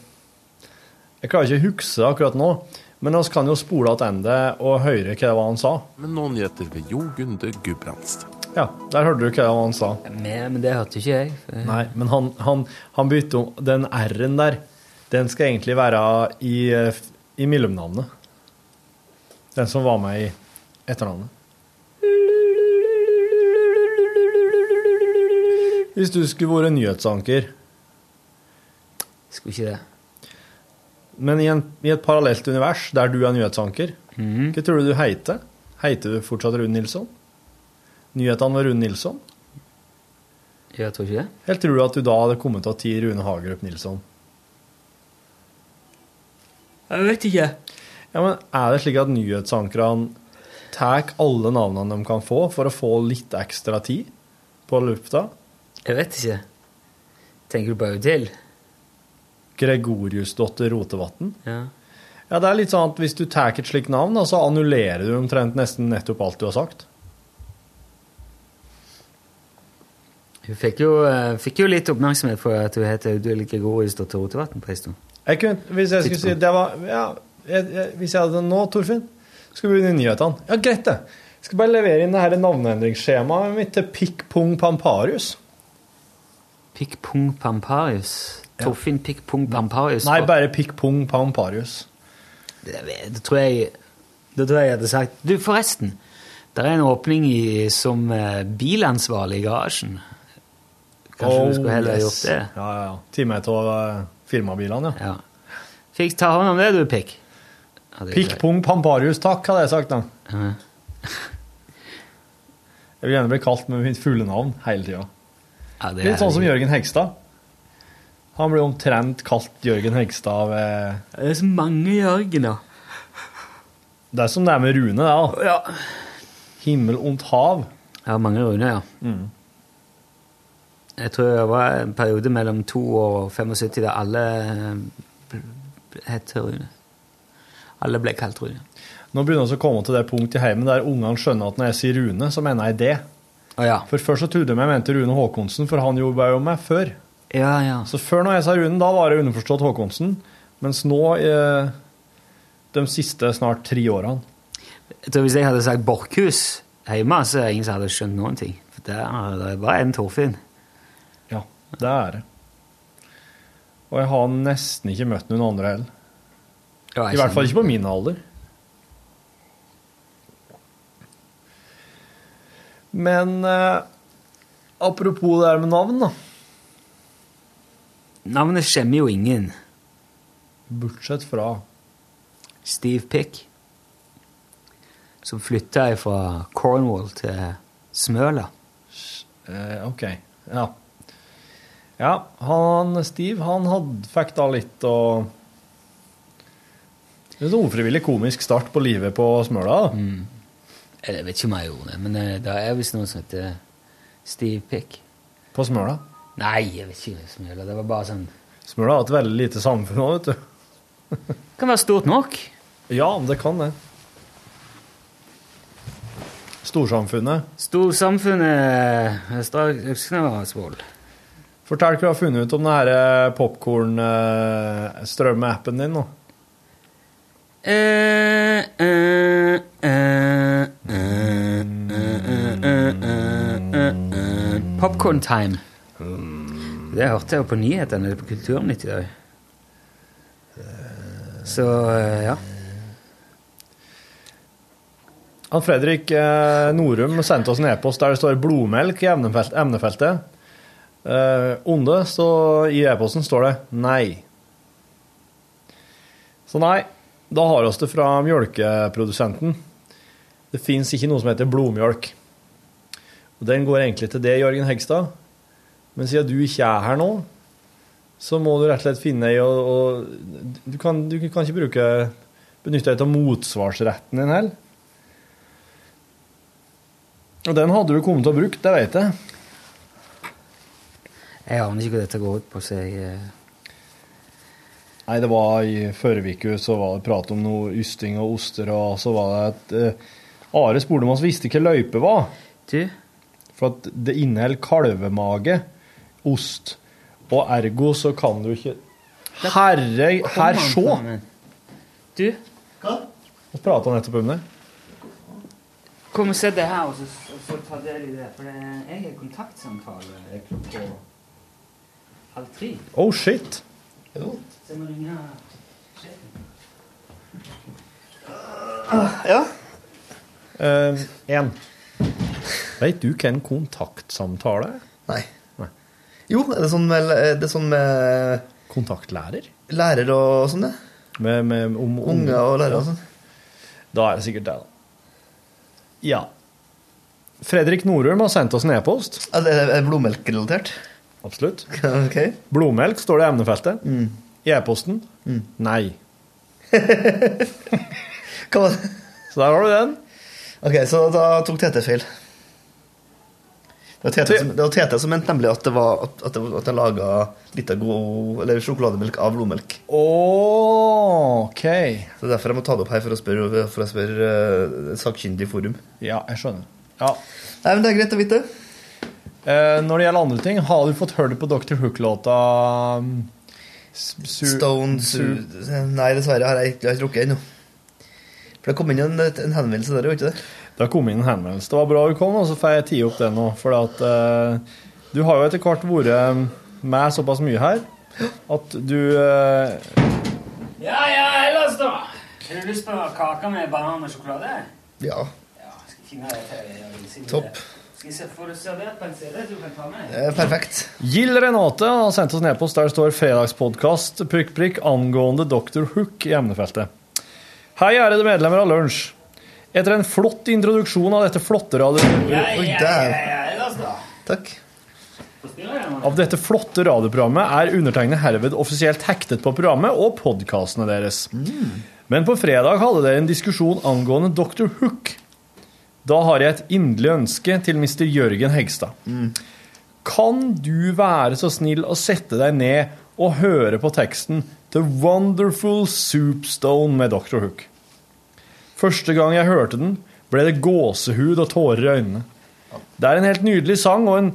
jeg klarer ikke å huske det akkurat nå, men vi kan jo spole tilbake og høre hva det var han sa. Men nå nyheter ved Jo Gunde Gudbrandsen. Ja, der hørte du hva det var han sa. Men, men det hørte ikke jeg. Nei, men han, han, han bytte om Den R-en der, den skal egentlig være i, eh, i mellomnavnet. Den som var med i etternavnet. Hvis du skulle vært nyhetsanker, Skulle ikke det. Men i, en, i et parallelt univers der du er nyhetsanker, mm. hva tror du du heter? Heter du fortsatt Rune Nilsson? Nyhetene var Rune Nilsson? Jeg tror ikke det. Helt tror du at du da hadde kommet til å ti Rune Hagerup Nilsson? Jeg vet ikke. Ja, men Er det slik at nyhetsankerne tar alle navnene de kan få, for å få litt ekstra tid på lufta? Jeg vet ikke. Tenker du på Audhild? Gregoriusdotter Rotevatn? Ja. Ja, det er litt sånn at hvis du tar et slikt navn, så annullerer du omtrent nesten nettopp alt du har sagt. Hun fikk jo, eh, fikk jo litt oppmerksomhet for at hun heter Audhild Gregoriusdotter Rotevatn på en stund. Jeg kunne, hvis jeg skulle si det var ja, jeg, jeg, Hvis jeg hadde nå, Torfinn, skal vi begynne nyhetene. Ja, greit, det. Jeg skal bare levere inn det her navneendringsskjemaet mitt til Pikk Pung Pamparius. Pikk Pung Pamparius? Torfinn Pikk Pung Pamparius? Nei, bare Pikk Pung Pamparius. Det, det tror jeg Det tror jeg jeg hadde sagt Du, forresten. Det er en åpning i, som eh, bilansvarlig i garasjen. Kanskje Oh, du skulle heller yes. gjort det? Ja, ja, ja. Time av uh, firmabilene, ja. Ja. Fikk ta hånd om det, du, Pikk. Pikk. Pung Pamparius, takk, hadde jeg sagt da. Jeg vil gjerne bli kalt med mitt fulle navn hele tida. Ja, Litt sånn som Jørgen Hegstad. Han blir omtrent kalt Jørgen Hegstad av eh, Det er så mange Jørgener. Det er som det er med Rune, det, da. Ja. Himmel ondt hav. Ja, mange Rune, ja. Mm. Jeg tror det var en periode mellom 2 og 75 der alle eh, het Rune. Alle ble kalt Rune. Nå begynner vi å komme til det punktet i heimen der ungene skjønner at når jeg sier Rune, så mener jeg det. Ja. For først så trodde de jeg mente Rune Håkonsen, for han jobba jo med før. Ja, ja. Så før når jeg sa Rune, da var det underforstått Håkonsen. Mens nå eh, de siste snart tre årene. Jeg tror Hvis jeg hadde sagt Borchhus hjemme, så er det ingen som hadde skjønt noen ting. For det er bare en Torfinn. Ja, det er det. Og jeg har nesten ikke møtt noen andre heller. Ja, I hvert fall ikke på min alder. Men eh, apropos det her med navn, da. Navnet skjemmer jo ingen. Bortsett fra Steve Pick, som flytta fra Cornwall til Smøla. eh, OK. Ja. Ja, han Steve, han hadde, fikk da litt å En ufrivillig komisk start på livet på Smøla. Mm. Jeg vet ikke om jeg gjorde det, men eh, det er visst noe som heter Steve Pick. På Smøla. Nei, jeg vet ikke Smøla. Det var bare sånn Smøla har hatt veldig lite samfunn òg, vet du. Kan være stort nok. Ja, det kan det. Storsamfunnet. Storsamfunnet Øksnevål. Fortell hva du har funnet ut om denne popkorn-strømme-appen din nå. Eh, eh, eh, eh, eh, eh, eh, eh, Popcorn time. Det hørte jeg jo på nyhetene på Kulturnytt i dag. Så eh, ja. Han Fredrik eh, Norum sendte oss en e-post der det står 'blodmelk' i emnefeltet. Eh, onde, så i e-posten står det 'nei'. Så nei, da har vi det fra mjølkeprodusenten. Det fins ikke noe som heter blodmjølk. Og Den går egentlig til det, Jørgen Hegstad. Men siden du ikke er her nå, så må du rett og slett finne i og, og du, kan, du kan ikke bruke benytte deg av motsvarsretten din heller. Og den hadde du kommet til å bruke, det vet jeg. Jeg aner ikke hva dette går ut på, så jeg eh, Nei, det var i forrige uke så var det prat om noe ysting og oster, og så var det at uh, Are spurte om vi visste hva løype var. Du? For at det inneholder kalvemage, ost, og ergo så kan du ikke Herre, her, sjå! Du? Vi prata nettopp om det. Kom og se det her, og så, og så ta del i det. For det, jeg har kontaktsamtale klokka halv tre. Oh shit. Så jeg må ringe sjefen. Ja. Én. Vet du hva en kontaktsamtale er? Nei. Jo, er det sånn med, er sånn med Kontaktlærer? Lærer og sånn, det? Med, med, om, om, Unge og lærere og sånn. Da er det sikkert det, da. Ja. Fredrik Norum har sendt oss en e-post. Er det er blodmelkrelatert? Absolutt. Okay. Blodmelk står det i emnefeltet. I e-posten nei. Var det? Så der har du den. Ok, så da tok Tete feil. Det var Tete som, var Tete som mente nemlig at det var at, at, det, var- at jeg laga litt av god Eller sjokolademelk av blodmelk. OK. Så det er derfor jeg må ta det opp her for å spørre, for å spørre uh, sakkyndig forum. Ja, jeg skjønner. Ja. Nei, men det er greit å vite. Uh, når det gjelder andre ting, har du fått hørt på Dr. Hook-låta um, Stone Su Nei, dessverre har jeg har ikke rukket ennå. For det kom inn en, en henvendelse der, gjorde ikke det? Det har kommet inn en henvendelse. Det var bra du kom, og så får jeg tie opp det nå. For at eh, du har jo etter hvert vært med såpass mye her at du eh, Ja, ja, ellers da? Har du lyst på kake med banan og sjokolade? Ja. ja Skal jeg finne det til jeg vil. Topp. Skal jeg se, Får du servert på en CD du kan ta med? Eh, perfekt. Gild Renate har sendt oss en e-post der det står 'Fredagspodkast prikk, prikk, angående Dr. Hook' i emnefeltet. Hei, ærede medlemmer av Lunsj. Etter en flott introduksjon av dette flotte radio... Ja, ja, Oi, ja, der. ja, ja, ellers da? Takk. Av dette flotte radioprogrammet er undertegnet herved offisielt hektet på programmet og podkastene deres. Men på fredag hadde dere en diskusjon angående Dr. Hook. Da har jeg et inderlig ønske til Mr. Jørgen Hegstad. Kan du være så snill å sette deg ned og høre på teksten The Wonderful Soupstone med Dr. Hook? Første gang jeg hørte den, ble det gåsehud og tårer i øynene. Det er en helt nydelig sang og en,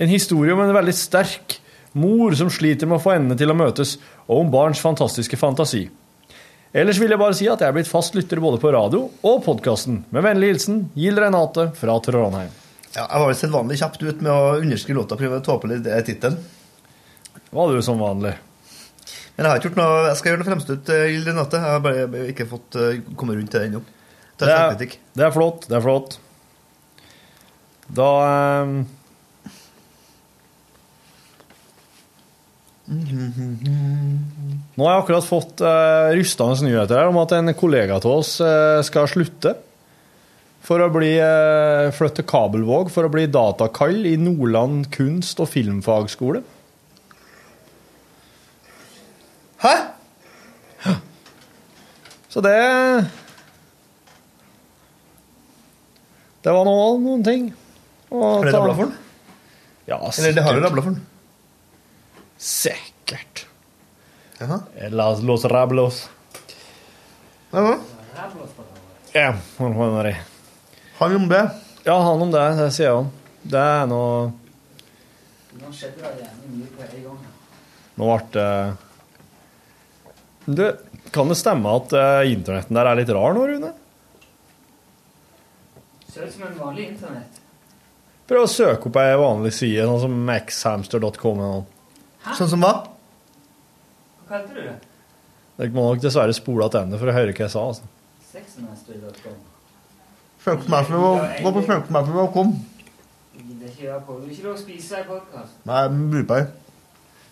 en historie om en veldig sterk mor som sliter med å få endene til å møtes, og om barns fantastiske fantasi. Ellers vil jeg bare si at jeg er blitt fast lytter både på radio og podkasten. Med vennlig hilsen Gild Renate fra Trondheim. Ja, jeg var vel sedvanlig kjapt ut med å underskrive låta og prøve å ta på litt det tittelen. Var du som vanlig? Men jeg har ikke gjort noe Jeg skal gjøre noe fremstøt, i Gild Renate. Jeg har bare ikke fått kommet komme rundt til det ennå. Det er, det er flott. Det er flott. Da ehm, Nå har jeg akkurat fått uh, rystende nyheter om at en kollega av oss uh, skal slutte for å bli uh, flytte Kabelvåg for å bli datakall i Nordland kunst- og filmfagskole. Hæ? Så det Det var noe, noen ting. Har det rabla for den? Ja, Eller det har jo rabla for den. Sikkert. Jaha. Las los rablos. Jaha. Ja, han har det. Han om det? Ja, han om det. Det sier han. Det er noe Nå skjedde det jævlig mye på en gang. Nå ble det Du, kan det stemme at uh, internetten der er litt rar nå, Rune? Ser ut som en vanlig internett. Prøv å søke opp ei vanlig side, sånn som xhamster.com. Sånn som hva? Hva kalte du det? Dere må nok dessverre spole tilbake for å høre hva jeg sa. altså. Sexmaster.com. Gå på søkemasser.com. Jeg gidder ikke lov å spise i podkast. Nei, ikke.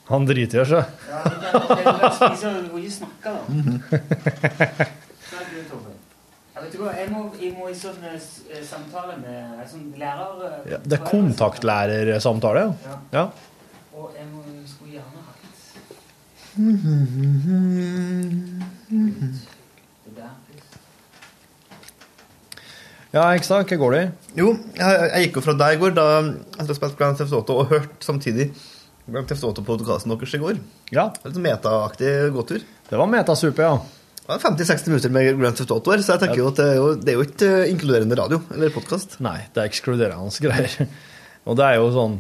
Han driter i seg. Ja, du kan heller spise, du ikke snakke, da. Mhm. Jeg må, jeg må i sånn eh, eh, samtale med en sånn lærer... eh, Ja, det er kontaktlærersamtale, ja. ja. Og jeg må, skulle gjerne hatt det. Ja, ikke sant? Hva går det i? Jo, jeg, jeg gikk jo fra deg i går, da jeg spilte spilt Grand Theft Auto og hørte samtidig Grand Theft Auto-podkasten deres i går. Ja. Litt metaaktig gåtur. Det var metasupe, ja. Det var 50-60 minutter med Grand Theft Auto her, så jeg tenker jo at det er jo, det er jo ikke eh, inkluderende radio eller podkast. Nei, det er ekskluderende greier. Og det er jo sånn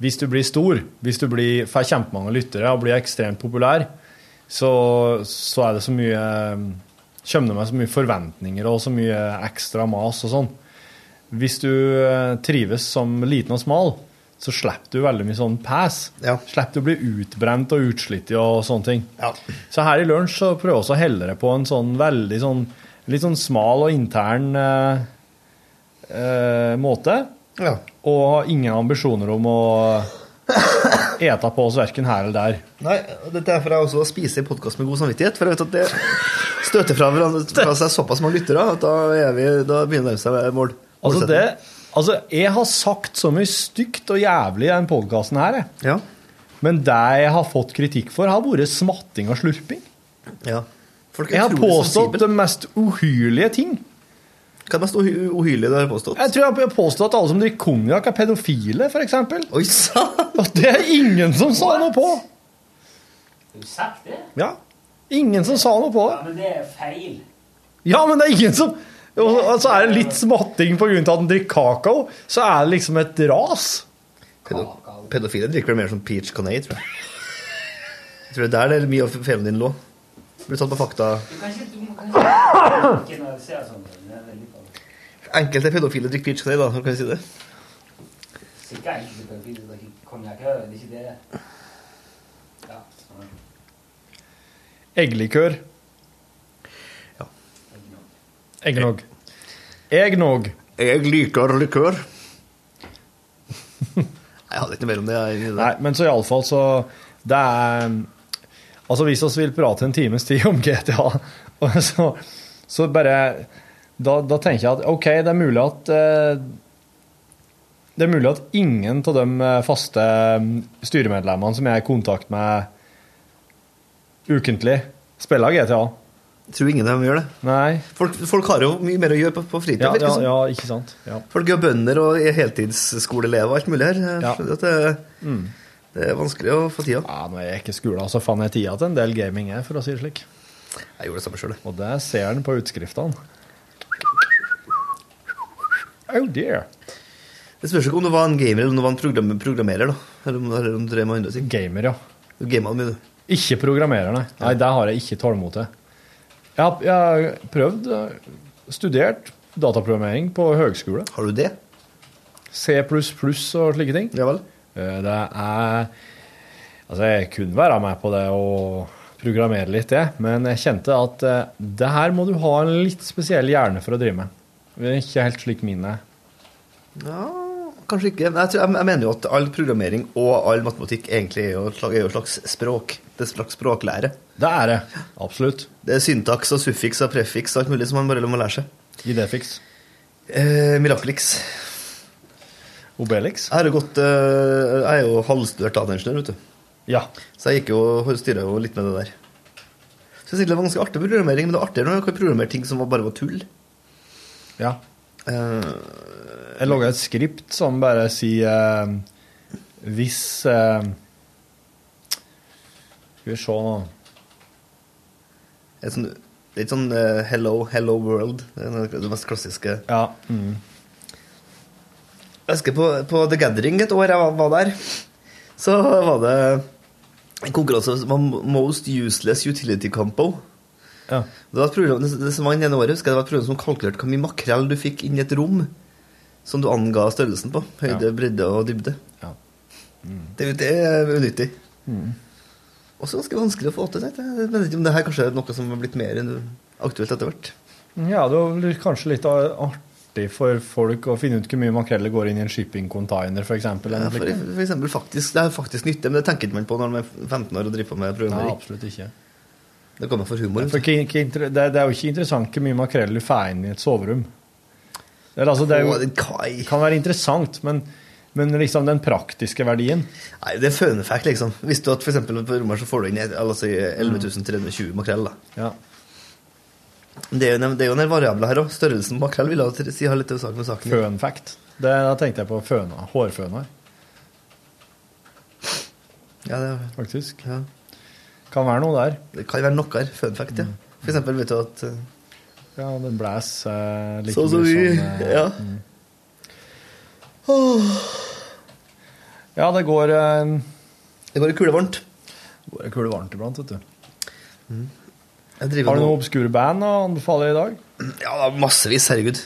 Hvis du blir stor, hvis du blir, får kjempemange lyttere og blir ekstremt populær, så, så er det så mye Kommer det med så mye forventninger og så mye ekstra mas og sånn. Hvis du eh, trives som liten og smal, så slipper du veldig mye sånn pass. Slipper du å bli utbrent og utslitt og sånne ting. Så her i lunsj så prøver vi å helle det på en sånn veldig sånn litt sånn smal og intern eh, eh, måte. Og har ingen ambisjoner om å ete på oss verken her eller der. Nei, og Dette er for jeg også spiser podkast med god samvittighet, for jeg vet at det støter fra, fra seg såpass mange lyttere at da, er vi, da begynner det å seg mål. Altså, det, altså, jeg har sagt så mye stygt og jævlig i den podkasten her, jeg. Men det jeg har fått kritikk for, har vært smatting og slurping. Ja. Folk Jeg har påstått det de mest uhyrlige ting. Hva er det mest uhy- uhyrlige du har påstått? Jeg tror jeg har påstått at alle som drikker konjakk, er pedofile, f.eks. Oi sant? Det er ingen som sa noe på. Har du sagt det? Ja. Ingen som sa noe på det. Ja, men det er feil. Ja, men det er ingen som og så er det litt smatting av at den drikker kakao, så er det liksom et ras. Pedo pedofile drikker vel mer som peach canay, tror jeg. Jeg tror det er der det er mye av feilen din lå. Blir tatt på fakta. Ikke, ikke. Enkelte pedofile drikker peach canay, da. Kan vi si det? Sikkert enkelte pedofile drikker konjakk, det er ikke det. Ja, sånn. Egglikør. Eggnog. Eggnog. Jeg liker likør. Jeg hadde ikke mer om det. Jeg, Nei, men så iallfall så Det er Altså, hvis vi vil prate en times tid om GTA, og så, så bare da, da tenker jeg at OK, det er mulig at eh, Det er mulig at ingen av de eh, faste mm, styremedlemmene som jeg er i kontakt med ukentlig, spiller GTA. Tror ingen av dem gjør det. Nei. Folk, folk har jo mye mer å gjøre på, på fritid. Ja, ja, ja, ikke sant. Ja. Folk er bønder og er heltidsskoleelever og alt mulig her. Ja. det, Mm. det er vanskelig å få tida. Ja, Når jeg ikke er skole, så fant jeg tida til en del gaming, jeg, for å si det slik. Jeg gjorde det samme sjøl. Og det ser en på utskriftene. Oh dear. Det spørs ikke om du var en gamer eller om du var en program programmerer. da Eller om, eller om du drev med andre ting. Gamer, ja. Du gamet mye, du. Ikke programmerer, nei. Nei, det har jeg ikke tålmod til. Jeg har, prøvd, studert dataprogrammering på høgskole. Har du det? C++ og slike ting. Ja vel. Eh, Det er Altså, jeg kunne være med på det og programmere litt, det, men jeg kjente at eh, det her må du ha en litt spesiell hjerne for å drive med. Det er ikke helt slik min er. Ja, kanskje ikke. Jeg, tror, jeg, mener jo at all programmering og all matematikk egentlig er jo et slags, slags språk. Det er slags språklære. Det er det. Absolutt. Det er syntaks og suffiks og prefiks og alt mulig som man bare må lære seg. Idéfiks. Eh, Miraklix. Obelix. Jeg, gått, eh, jeg er jo halvstudert dataingeniør, vet du. Ja. Så jeg gikk jo, styra jo litt med det der. Så jeg synes det var ganske artig programmering, men det er artigere når jeg kan programmere ting som bare var tull. Ja. Eh, Jeg laga et skript som bare sier eh, Hvis eh, Skal vi se nå sånn, litt sånn uh, hello, hello world. Det mest klassiske. Ja. Mm. Jeg husker på, på The Gathering et år jeg var, var der, så var det en konkurranse som var Most Useless Utility Campo. Ja. Det var et program, det, det som var ene året, husker jeg, det var et program som kalkulerte hvor mye makrell du fikk inn i et rom, som du anga størrelsen på. Høyde, Ja. bredde og dybde. Ja. Det, det er unyttig. Mm. Også ganske vanskelig å få til. Det. Jeg vet ikke om det her kanskje er noe som har blitt mer aktuelt etter hvert. Ja, det var kanskje litt artig for folk å finne ut hvor mye makrell går inn i en shipping-container, f.eks. Ja, for, for eksempel, faktisk, det er faktisk nytte, men det tenker man på når man er 15 år og driver på med Nei, absolutt ikke. Det kommer for humor. For det, er- det er jo ikke interessant hvor mye makrell du får inn i et soverom. Det, er, altså, det er jo, Å, kan være interessant, men, men liksom den praktiske verdien Nei, det er fun fact, liksom. Visste du at eksempel på rommet så får du inn altså, 11 320 makrell, da. Ja. Det er jo, det er jo en del variabler her òg. Størrelsen på makrell vil jeg si har litt sak med saken. Fun fact. Det, da tenkte jeg på føna, hårføna, Ja, det, faktisk. Ja. Kan være noe der. det kan være noe her. Fun fact, ja. For eksempel vet du at eh, Ja, den blåser like Sånn som vi Sånn, eh, Ja. mm. Ja, det går eh, Det går kulevarmt. Det går kulevarmt iblant, vet du. Jeg Har du noen obskure band å anbefale i dag? Ja, da, massevis. Herregud.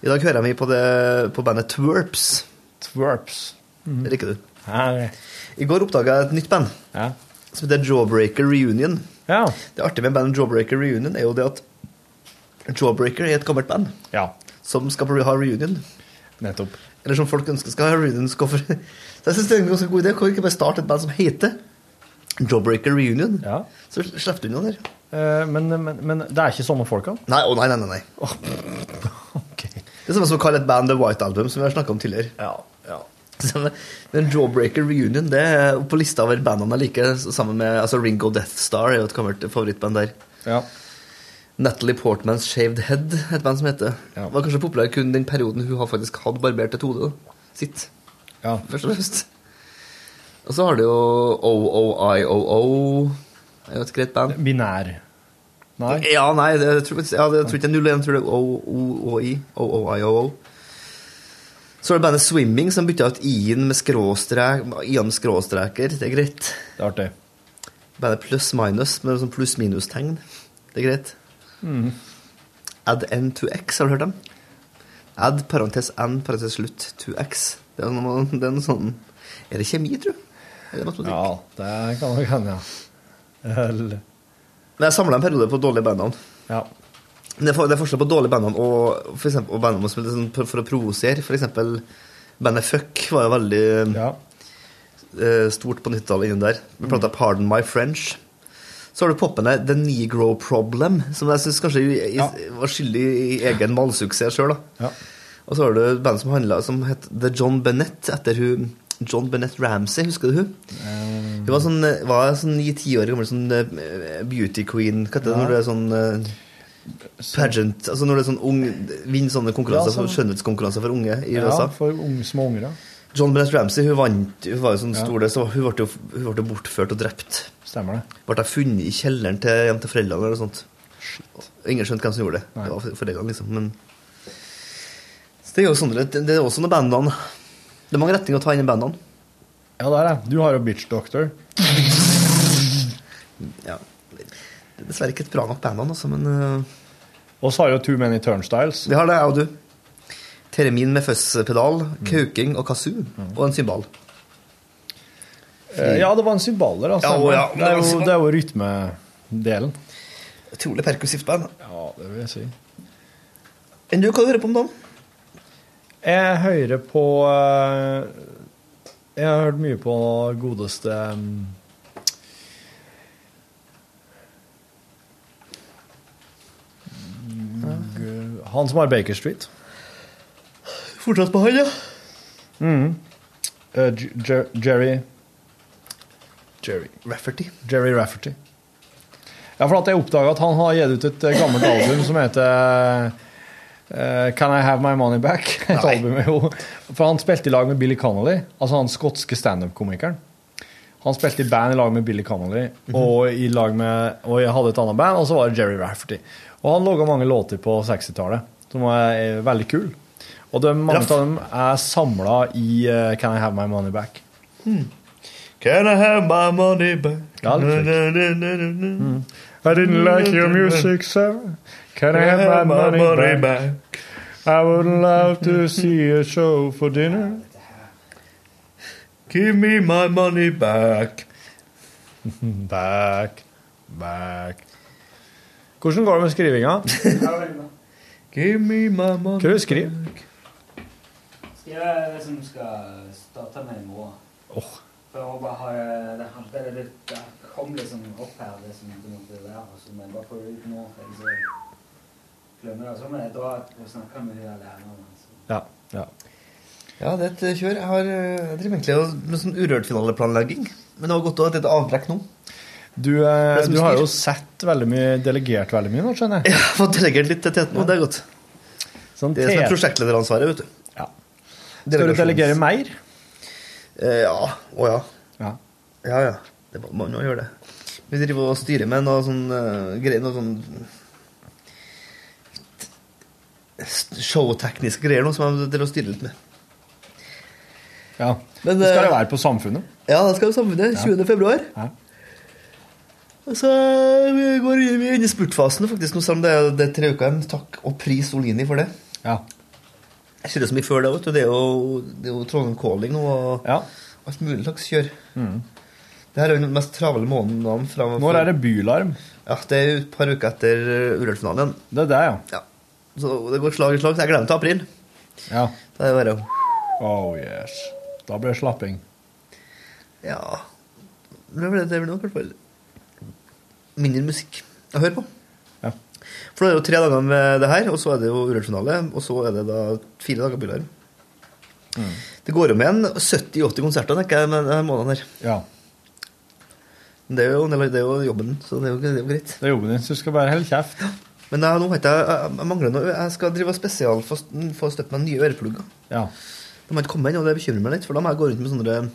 I dag hører jeg meg på, det, på bandet Twerps. Twerps. Mm Det liker du. Nei. I går oppdaga jeg et nytt band Ja. som heter Jawbreaker Reunion. Ja. Det artige med bandet Jawbreaker Reunion er jo det at Jawbreaker er et gammelt band ja. som skal ha reunion. Nettopp. Eller som folk ønsker skal ha reunion. Skal for... Så jeg synes det er en ganske god idé. Kan vi ikke bare starte et band som heter Jawbreaker Reunion? Ja. Så slipper du unna der. Eh, men, men, men det er ikke sånne folka? Nei, å nei, nei, nei. nei. Det er samme som å kalle et band The White Album, som vi har snakka om tidligere. Ja, ja. Men Jawbreaker Reunion det er på lista over bandene jeg liker, sammen med altså Ringo Death Star er jo et gammelt favorittband der. Ja. Natalie Portmans Shaved Head, et band som heter. Ja. Var kanskje populær kun den perioden hun har faktisk hatt barbert et hode. Sitt, Ja. først og fremst. Og så har du jo OOIOO. Det er jo et greit band. Binær. Nei. Ja, nei, det, jeg, tror, ja, det, jeg tror ikke det er 0 1, jeg tror det er OOI. OOIOO. Så er det bandet Swimming, som bytta ut i-en med skråstrek, i-en med skråstreker. Det er greit. Det er artig. Bandet Pluss Minus med sånn pluss-minus-tegn. Det er greit. Mhm. Add N to X, har du hørt dem? Add parentes N parentes slutt to X. Det er, noe, det er sånn Er det kjemi, tror du? Er det matematikk? Ja, det kan nok hende, ja. Eller jeg samla en periode på dårlige bandnavn. Ja. Det er, forskjell på dårlige bandnavn og, for eksempel, og bandnavn som sånn for, for å provosere. For eksempel bandet Fuck var jo veldig eh, stort på 90-tallet innen der. Vi planta mm. Pardon My French. Så har du poppene The Negro Problem, som jeg syns kanskje i, var skyldig i egen malsuksess sjøl. Ja. Og så har du et band som, handlet, som het The John Bennett, etter hun John Bennett Ramsey, husker du hun? Hun var sånn, var sånn ni-ti år gammel sånn eh, beauty queen. Hva heter det Ja. når du er sånn eh, pageant Altså når du er sånn ung Vinner sånne konkurranser, Ja, sånn- skjønnhetskonkurranser for unge i ja, for unge, små unger, ja. John Bennett Ramsey hun vant Hun var jo sånn Ja. stor det, så hun ble, jo, hun ble bortført og drept. Stemmer det. Ble funnet i kjelleren til, hjem til foreldrene eller noe sånt. Ingen skjønte hvem som gjorde det. Nei. Det var foreldrene, liksom. Men det er jo sånn, det er også noen bandene. Det er mange retninger å ta inn i bandene. Ja, det er det. Du har jo Bitch Doctor. Ja. Det er dessverre ikke et bra nok band, altså, men uh, Og så har jo Too Many Turnstiles. Vi har det, jeg og du. Termin med fuzz-pedal, kauking og kazoo, og en symbal. Eh, Ja, det var en cymbaler. altså. Ja, ja, det, er jo, det er jo rytmedelen. Utrolig perkussivt band. Ja, det vil jeg si. Enn du, hva hører du på om dagen? Jeg hører på eh, Jeg har hørt mye på godeste um, Han som har Baker Street. Fortsatt på han, ja. Mm. Uh, Jerry Jerry Rafferty. Jerry Rafferty. Ja, for at jeg oppdaga at han har gitt ut et eh, gammelt album som heter Uh, Can I Have My Money Back? Et album jo For han spilte i lag med Billy Connolly, altså han skotske standup-komikeren. Han spilte i band i lag med Billy Connolly, og, i lag med, og jeg hadde et annet band, og så var det Jerry Rafferty. Og han laga mange låter på 60-tallet som er, er veldig kul. Og de, mange av dem er samla i uh, Can I Have My Money Back. Can I have my money back? Ja, litt Mm. I didn't like your music, sir. Can I have my money back? I would love to see a show for dinner. Give me my money back. back, back. Hvordan går det med skrivinga? Give me my money Hva skriver du skriver? Det som skal starte med i morgen. Åh. For å bare ha det, hadde det, litt- det kom liksom opp her, det som det måtte være, og så må jeg bare få det ut nå, for ellers glemmer det. Så må jeg dra og snakke med hun læreren. Altså. Ja, ja. Ja, det er et kjør. Jeg har eh, jeg driver egentlig med sånn Urørt-finaleplanlegging. Men det var godt å ha et lite avbrekk nå. Du, eh, du har jo sett veldig mye, delegert veldig mye nå, skjønner jeg. Jeg har fått delegert litt til Teten, nå, det er godt. Sånn det er som prosjektlederansvaret, vet du. Ja. Skal du delegere mer? Eh, ja. Å ja. Ja. Ja, ja. Det må man jo gjøre det. Vi driver og styrer med noe sånn uh, greier, noe sånn showtekniske greier nå, som jeg driver og styrer litt med. Ja. Men, det skal jo det være på Samfunnet. Ja, det skal jo samfunnet. 20. februar. Ja. Og så eh, vi går vi inn i spurtfasen faktisk nå, selv om det er, det er tre uker igjen. Takk og pris Olini for det. Ja. Jeg kjører så mye før det, vet du. Det er jo, det er jo Trondheim Calling nå, og alt mulig slags kjør. Mm. Det her er jo den mest travle måneden fra Når er det bylarm? Ja, Det er jo et par uker etter uh, Urørt-finalen. Det er det, ja. ja. Så det går slag i slag. Så jeg gleder meg til april. Ja. Da er det bare Oh yes. Da blir det slapping. Ja Det blir det i hvert fall mindre musikk å høre på. Ja. For nå er det jo tre dager med det her, og så er det jo Urørt-finale, og så er det da fire dager bylarm. Mm. Det går jo med en 70-80 konserter tenker jeg, denne måneden her. Ja. Men Det er jo, det er jo jobben, så det er jo, det er jo greit. Det er jobben din, så du skal bare holde kjeft. Men jeg, nå vet jeg, jeg, mangler noe. Jeg skal drive spesial spesial for å støtte meg nye øreplugger. Ja. De har ikke kommet ennå, og det bekymrer meg litt, for da må jeg gå rundt med sånne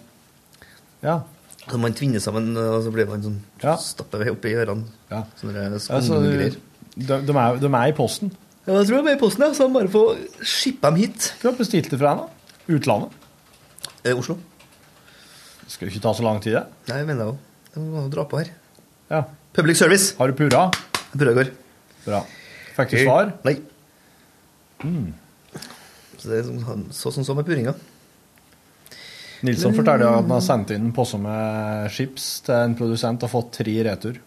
Ja. Så man tvinner sammen, og så blir man sånn Ja. Stapper oppi ørene. Ja. Sånne skumgreier. De, de, er, de er i posten. Ja, jeg tror de er i posten, ja. Så han bare få shippa dem hit. Du har bestilt det fra henne? Utlandet? Eh, Oslo. Det skal jo ikke ta så lang tid, det. Nei, jeg mener jeg òg. Jeg må dra på her. Ja. Public service. Har du purra? Purra i går. Bra. Fikk du svar? Nei. Mm. Så det er sånn så som så med purringa. Nilsson forteller at han har sendt inn en posse med chips til en produsent og fått tre i retur.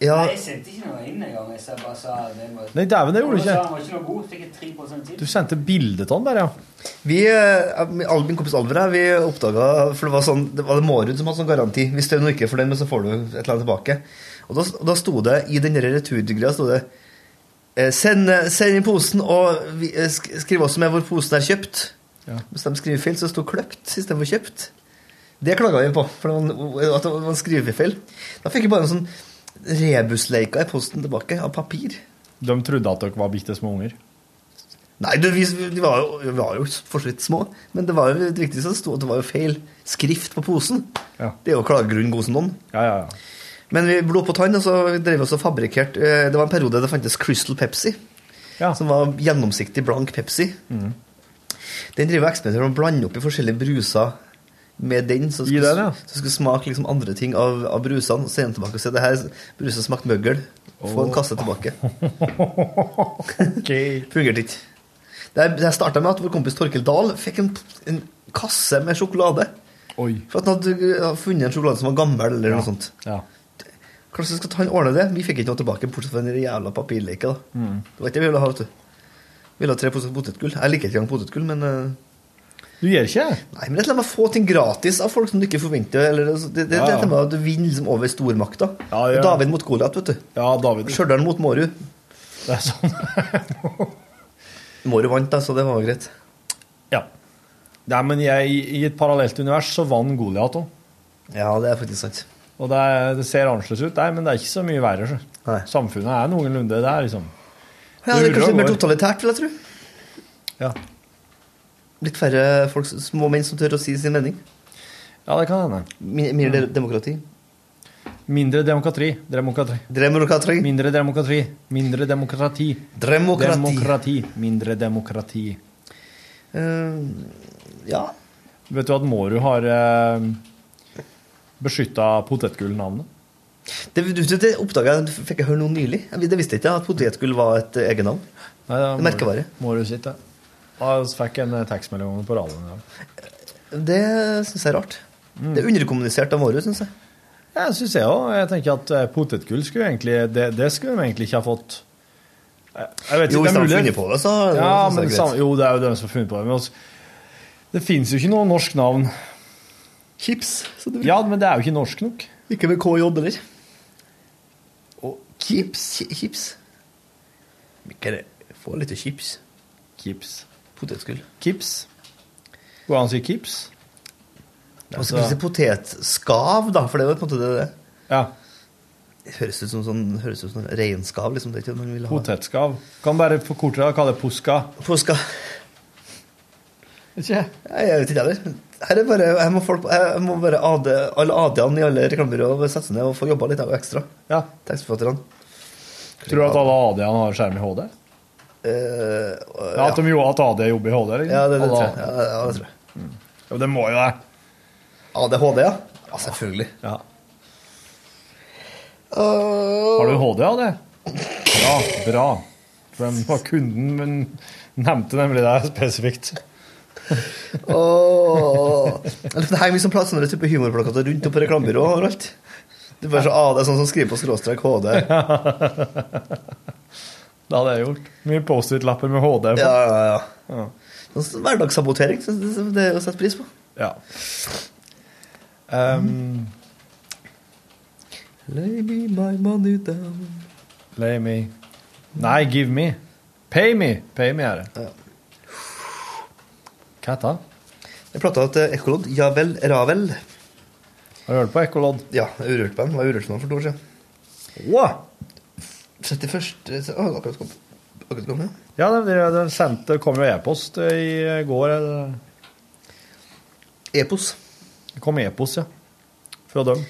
Ja. Nei, jeg sendte ikke noe inn engang. Jeg bare sa det var... Nei, dæven, det gjorde du ikke. Han var ikke noe god. Fikk jeg 3 til. Du sendte bilde av den bare, ja. Vi, eh, min kompis Alver her, vi oppdaga For det var sånn Det var det Mårud som hadde sånn garanti. Hvis det er ikke for den, men så får du et eller annet tilbake. Og da, og da sto det i den returgreia sto det eh, Send, send inn posen, og vi, eh, skriv også med hvor posen er kjøpt. Ja. Hvis de skriver feil, så sto 'kløpt' istedenfor 'kjøpt'. Det klaga vi på, for det var en, at det var en skrivefeil. Da fikk jeg bare en sånn rebusleika i posten tilbake, av papir. De trodde at dere var bitte små unger. Nei, du, vi, vi, var jo, vi var jo for så vidt små, men det var jo det viktigste sto at det var jo feil skrift på posen. Ja. Det er jo klagegrunn god som noen. Ja, ja, ja. Men vi blod på tann, og så drev vi også og fabrikkerte eh, Det var en periode det fantes Crystal Pepsi, som var gjennomsiktig, blank Pepsi. Mm. Den driver og eksperimenterer med å blande opp i forskjellige bruser med den, så skulle, den, ja. så skulle smake liksom andre ting av, av brusene. Og sende tilbake og si det her bruset smakte møggel. Få en kasse tilbake. Fungerte ikke. Det det starta med at vår kompis Torkel Dahl fikk en, en kasse med sjokolade. Oi. For at han hadde uh, funnet en sjokolade som var gammel, eller noe sånt. Ja. Kanskje skal han ordne det? Vi fikk ikke noe tilbake, bortsett fra den jævla papirleken. Mm. Det var ikke det vi ville ha, vet du. Vi ville ha tre poser potetgull. Jeg liker ikke engang potetgull, men uh, Du gjør ikke det? Nei, men det er slett å få ting gratis av folk som du ikke forventer. Eller, det, det, Ja, ja. det er med at Du vinner liksom over stormakta. Ja, ja. David mot Goliat, vet du. Ja, David. Stjørdal mot Mårud. Det er sånn. Mårud vant, da, så det var greit. Ja. Nei, men jeg, i et parallelt univers så vant Goliat òg. Ja, det er faktisk sant. Og det, er, det ser annerledes ut nei, men det er ikke så mye verre. så. Samfunnet er noenlunde der, liksom. Ja, det er kanskje mer totalitært, vil jeg tro. Ja. Litt færre folk, små menn som tør å si sin mening. Ja, det kan hende. Mi- Mer demokrati. Mindre demokrati. Demokrati. Demokrati. Mindre demokrati. Mindre demokrati. Demokrati. Demokrati. Mindre demokrati. Uh, ja. Vet du at Mårud har uh, beskytta potetgullnavnet? Det, det oppdaga jeg, fikk jeg høre noe nylig. Det visste jeg ikke, at potetgull var et eh, egennavn. Er er merkevare. Mårud sitt, det. Ja, så fikk en eh, tekstmelding på radioen. Ja. Det syns jeg er rart. Mm. Det er underkommunisert av våre, syns jeg. Ja, syns jeg òg. Jeg tenker at eh, potetgull skulle egentlig det, det skulle de egentlig ikke ha fått. Jeg vet Jo, ikke, det er mulig. funnet på det, så Ja, men det greit. Jo, det er jo dem som har funnet på det. Men altså, det fins jo ikke noe norsk navn. Chips. Ja, men det er jo ikke norsk nok. Ikke med KJ heller. Og chips. Chips. Ikke. Få litt chips. Kips. Potetgull. Kips. Går det an å si kips? Man skal spise potetskav, da, for det er jo på en måte det det. Ja. Det høres ut som sånn, høres ut som reinskav, liksom. Det er ikke det man vil ha. Potetskav. Kan bare forkorte det og kalle det poska. Poska. Ikke? Jeg vet ikke heller. Her er bare, jeg må, folk, jeg må bare ade, alle AD-ene i alle reklamebyråer sette seg ned og få jobba litt ekstra. Ja. Tekstforfatterne. Tror du at alle AD-ene har skjerm i HD? Eh, Ja, at de gjorde at AD jobber i HD? Liksom. Ja, det, det tror jeg. Ja, ja, det tror jeg. Jo, det må jo det. ADHD, ja? Ja, selvfølgelig. Ja. Har du HD av det? Bra. Bra. For den var kunden, men nevnte nemlig deg spesifikt. Åh. Det henger mye sånn plass, sånne type humorplakater rundt på reklamebyrået overalt. Det er bare så AD, sånn som skriver på skråstrek HD. Det hadde jeg gjort. Mye Post-It-lapper med HD på. Ja, ja, ja. Ja. Sånn Hverdagssabotering, det, er å sette pris på. Ja. Um, Lay me my money down. lay me Nei, give me. Pay me. Pay me er det. Hva heter det? Jeg prata til Ekkolodd. Ja vel, Ravel. Har du hørt på Ekkolodd? Ja, Urørt-band. Var Urørt-band for to år siden. Wow. 31. Å, akkurat kom. Akkurat kom, ja. Ja, det, det, det sendte, kom jo e-post i går. Eller? Epos. Det kom e-post, ja. Fra dem.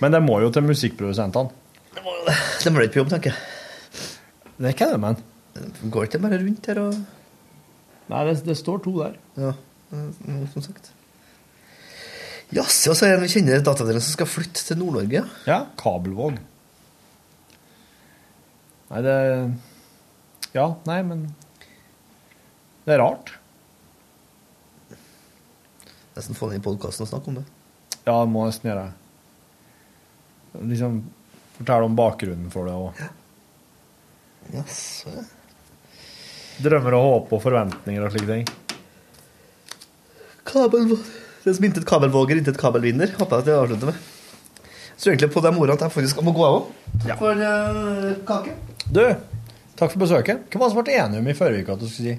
Men det må jo til musikkprodusentene. De var ikke på jobb, tenker jeg. Det er ikke det, men. Går ikke bare rundt her og Nei, det, det står to der. Ja, eh, som sagt. Jaså, så er det en vi kjenner datadelen som skal flytte til Nord-Norge. Ja, Kabelvåg. Nei, det Ja, nei, men Det er rart. Nesten få den i podkasten og snakke om det. Ja, det må nesten gjøre det. Liksom fortelle om bakgrunnen for det òg. Jaså. Drømmer og håp og forventninger og slike ting. Kabel... Det som intet kabelvåger, intet kabelvinner. Håper jeg at jeg avslutter med. Så egentlig på de ordene at jeg faktisk må gå av òg. For uh, kake. Du, takk for besøket. Hva var det som ble enige om i forrige uke at du skulle si?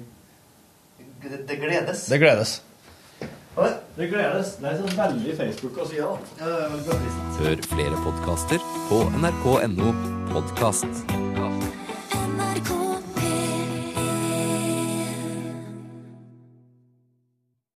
Det, det gledes. Det gledes. Det. Det gledes. Det er så veldig Facebook å si det. Hør flere podkaster på nrk.no podkast.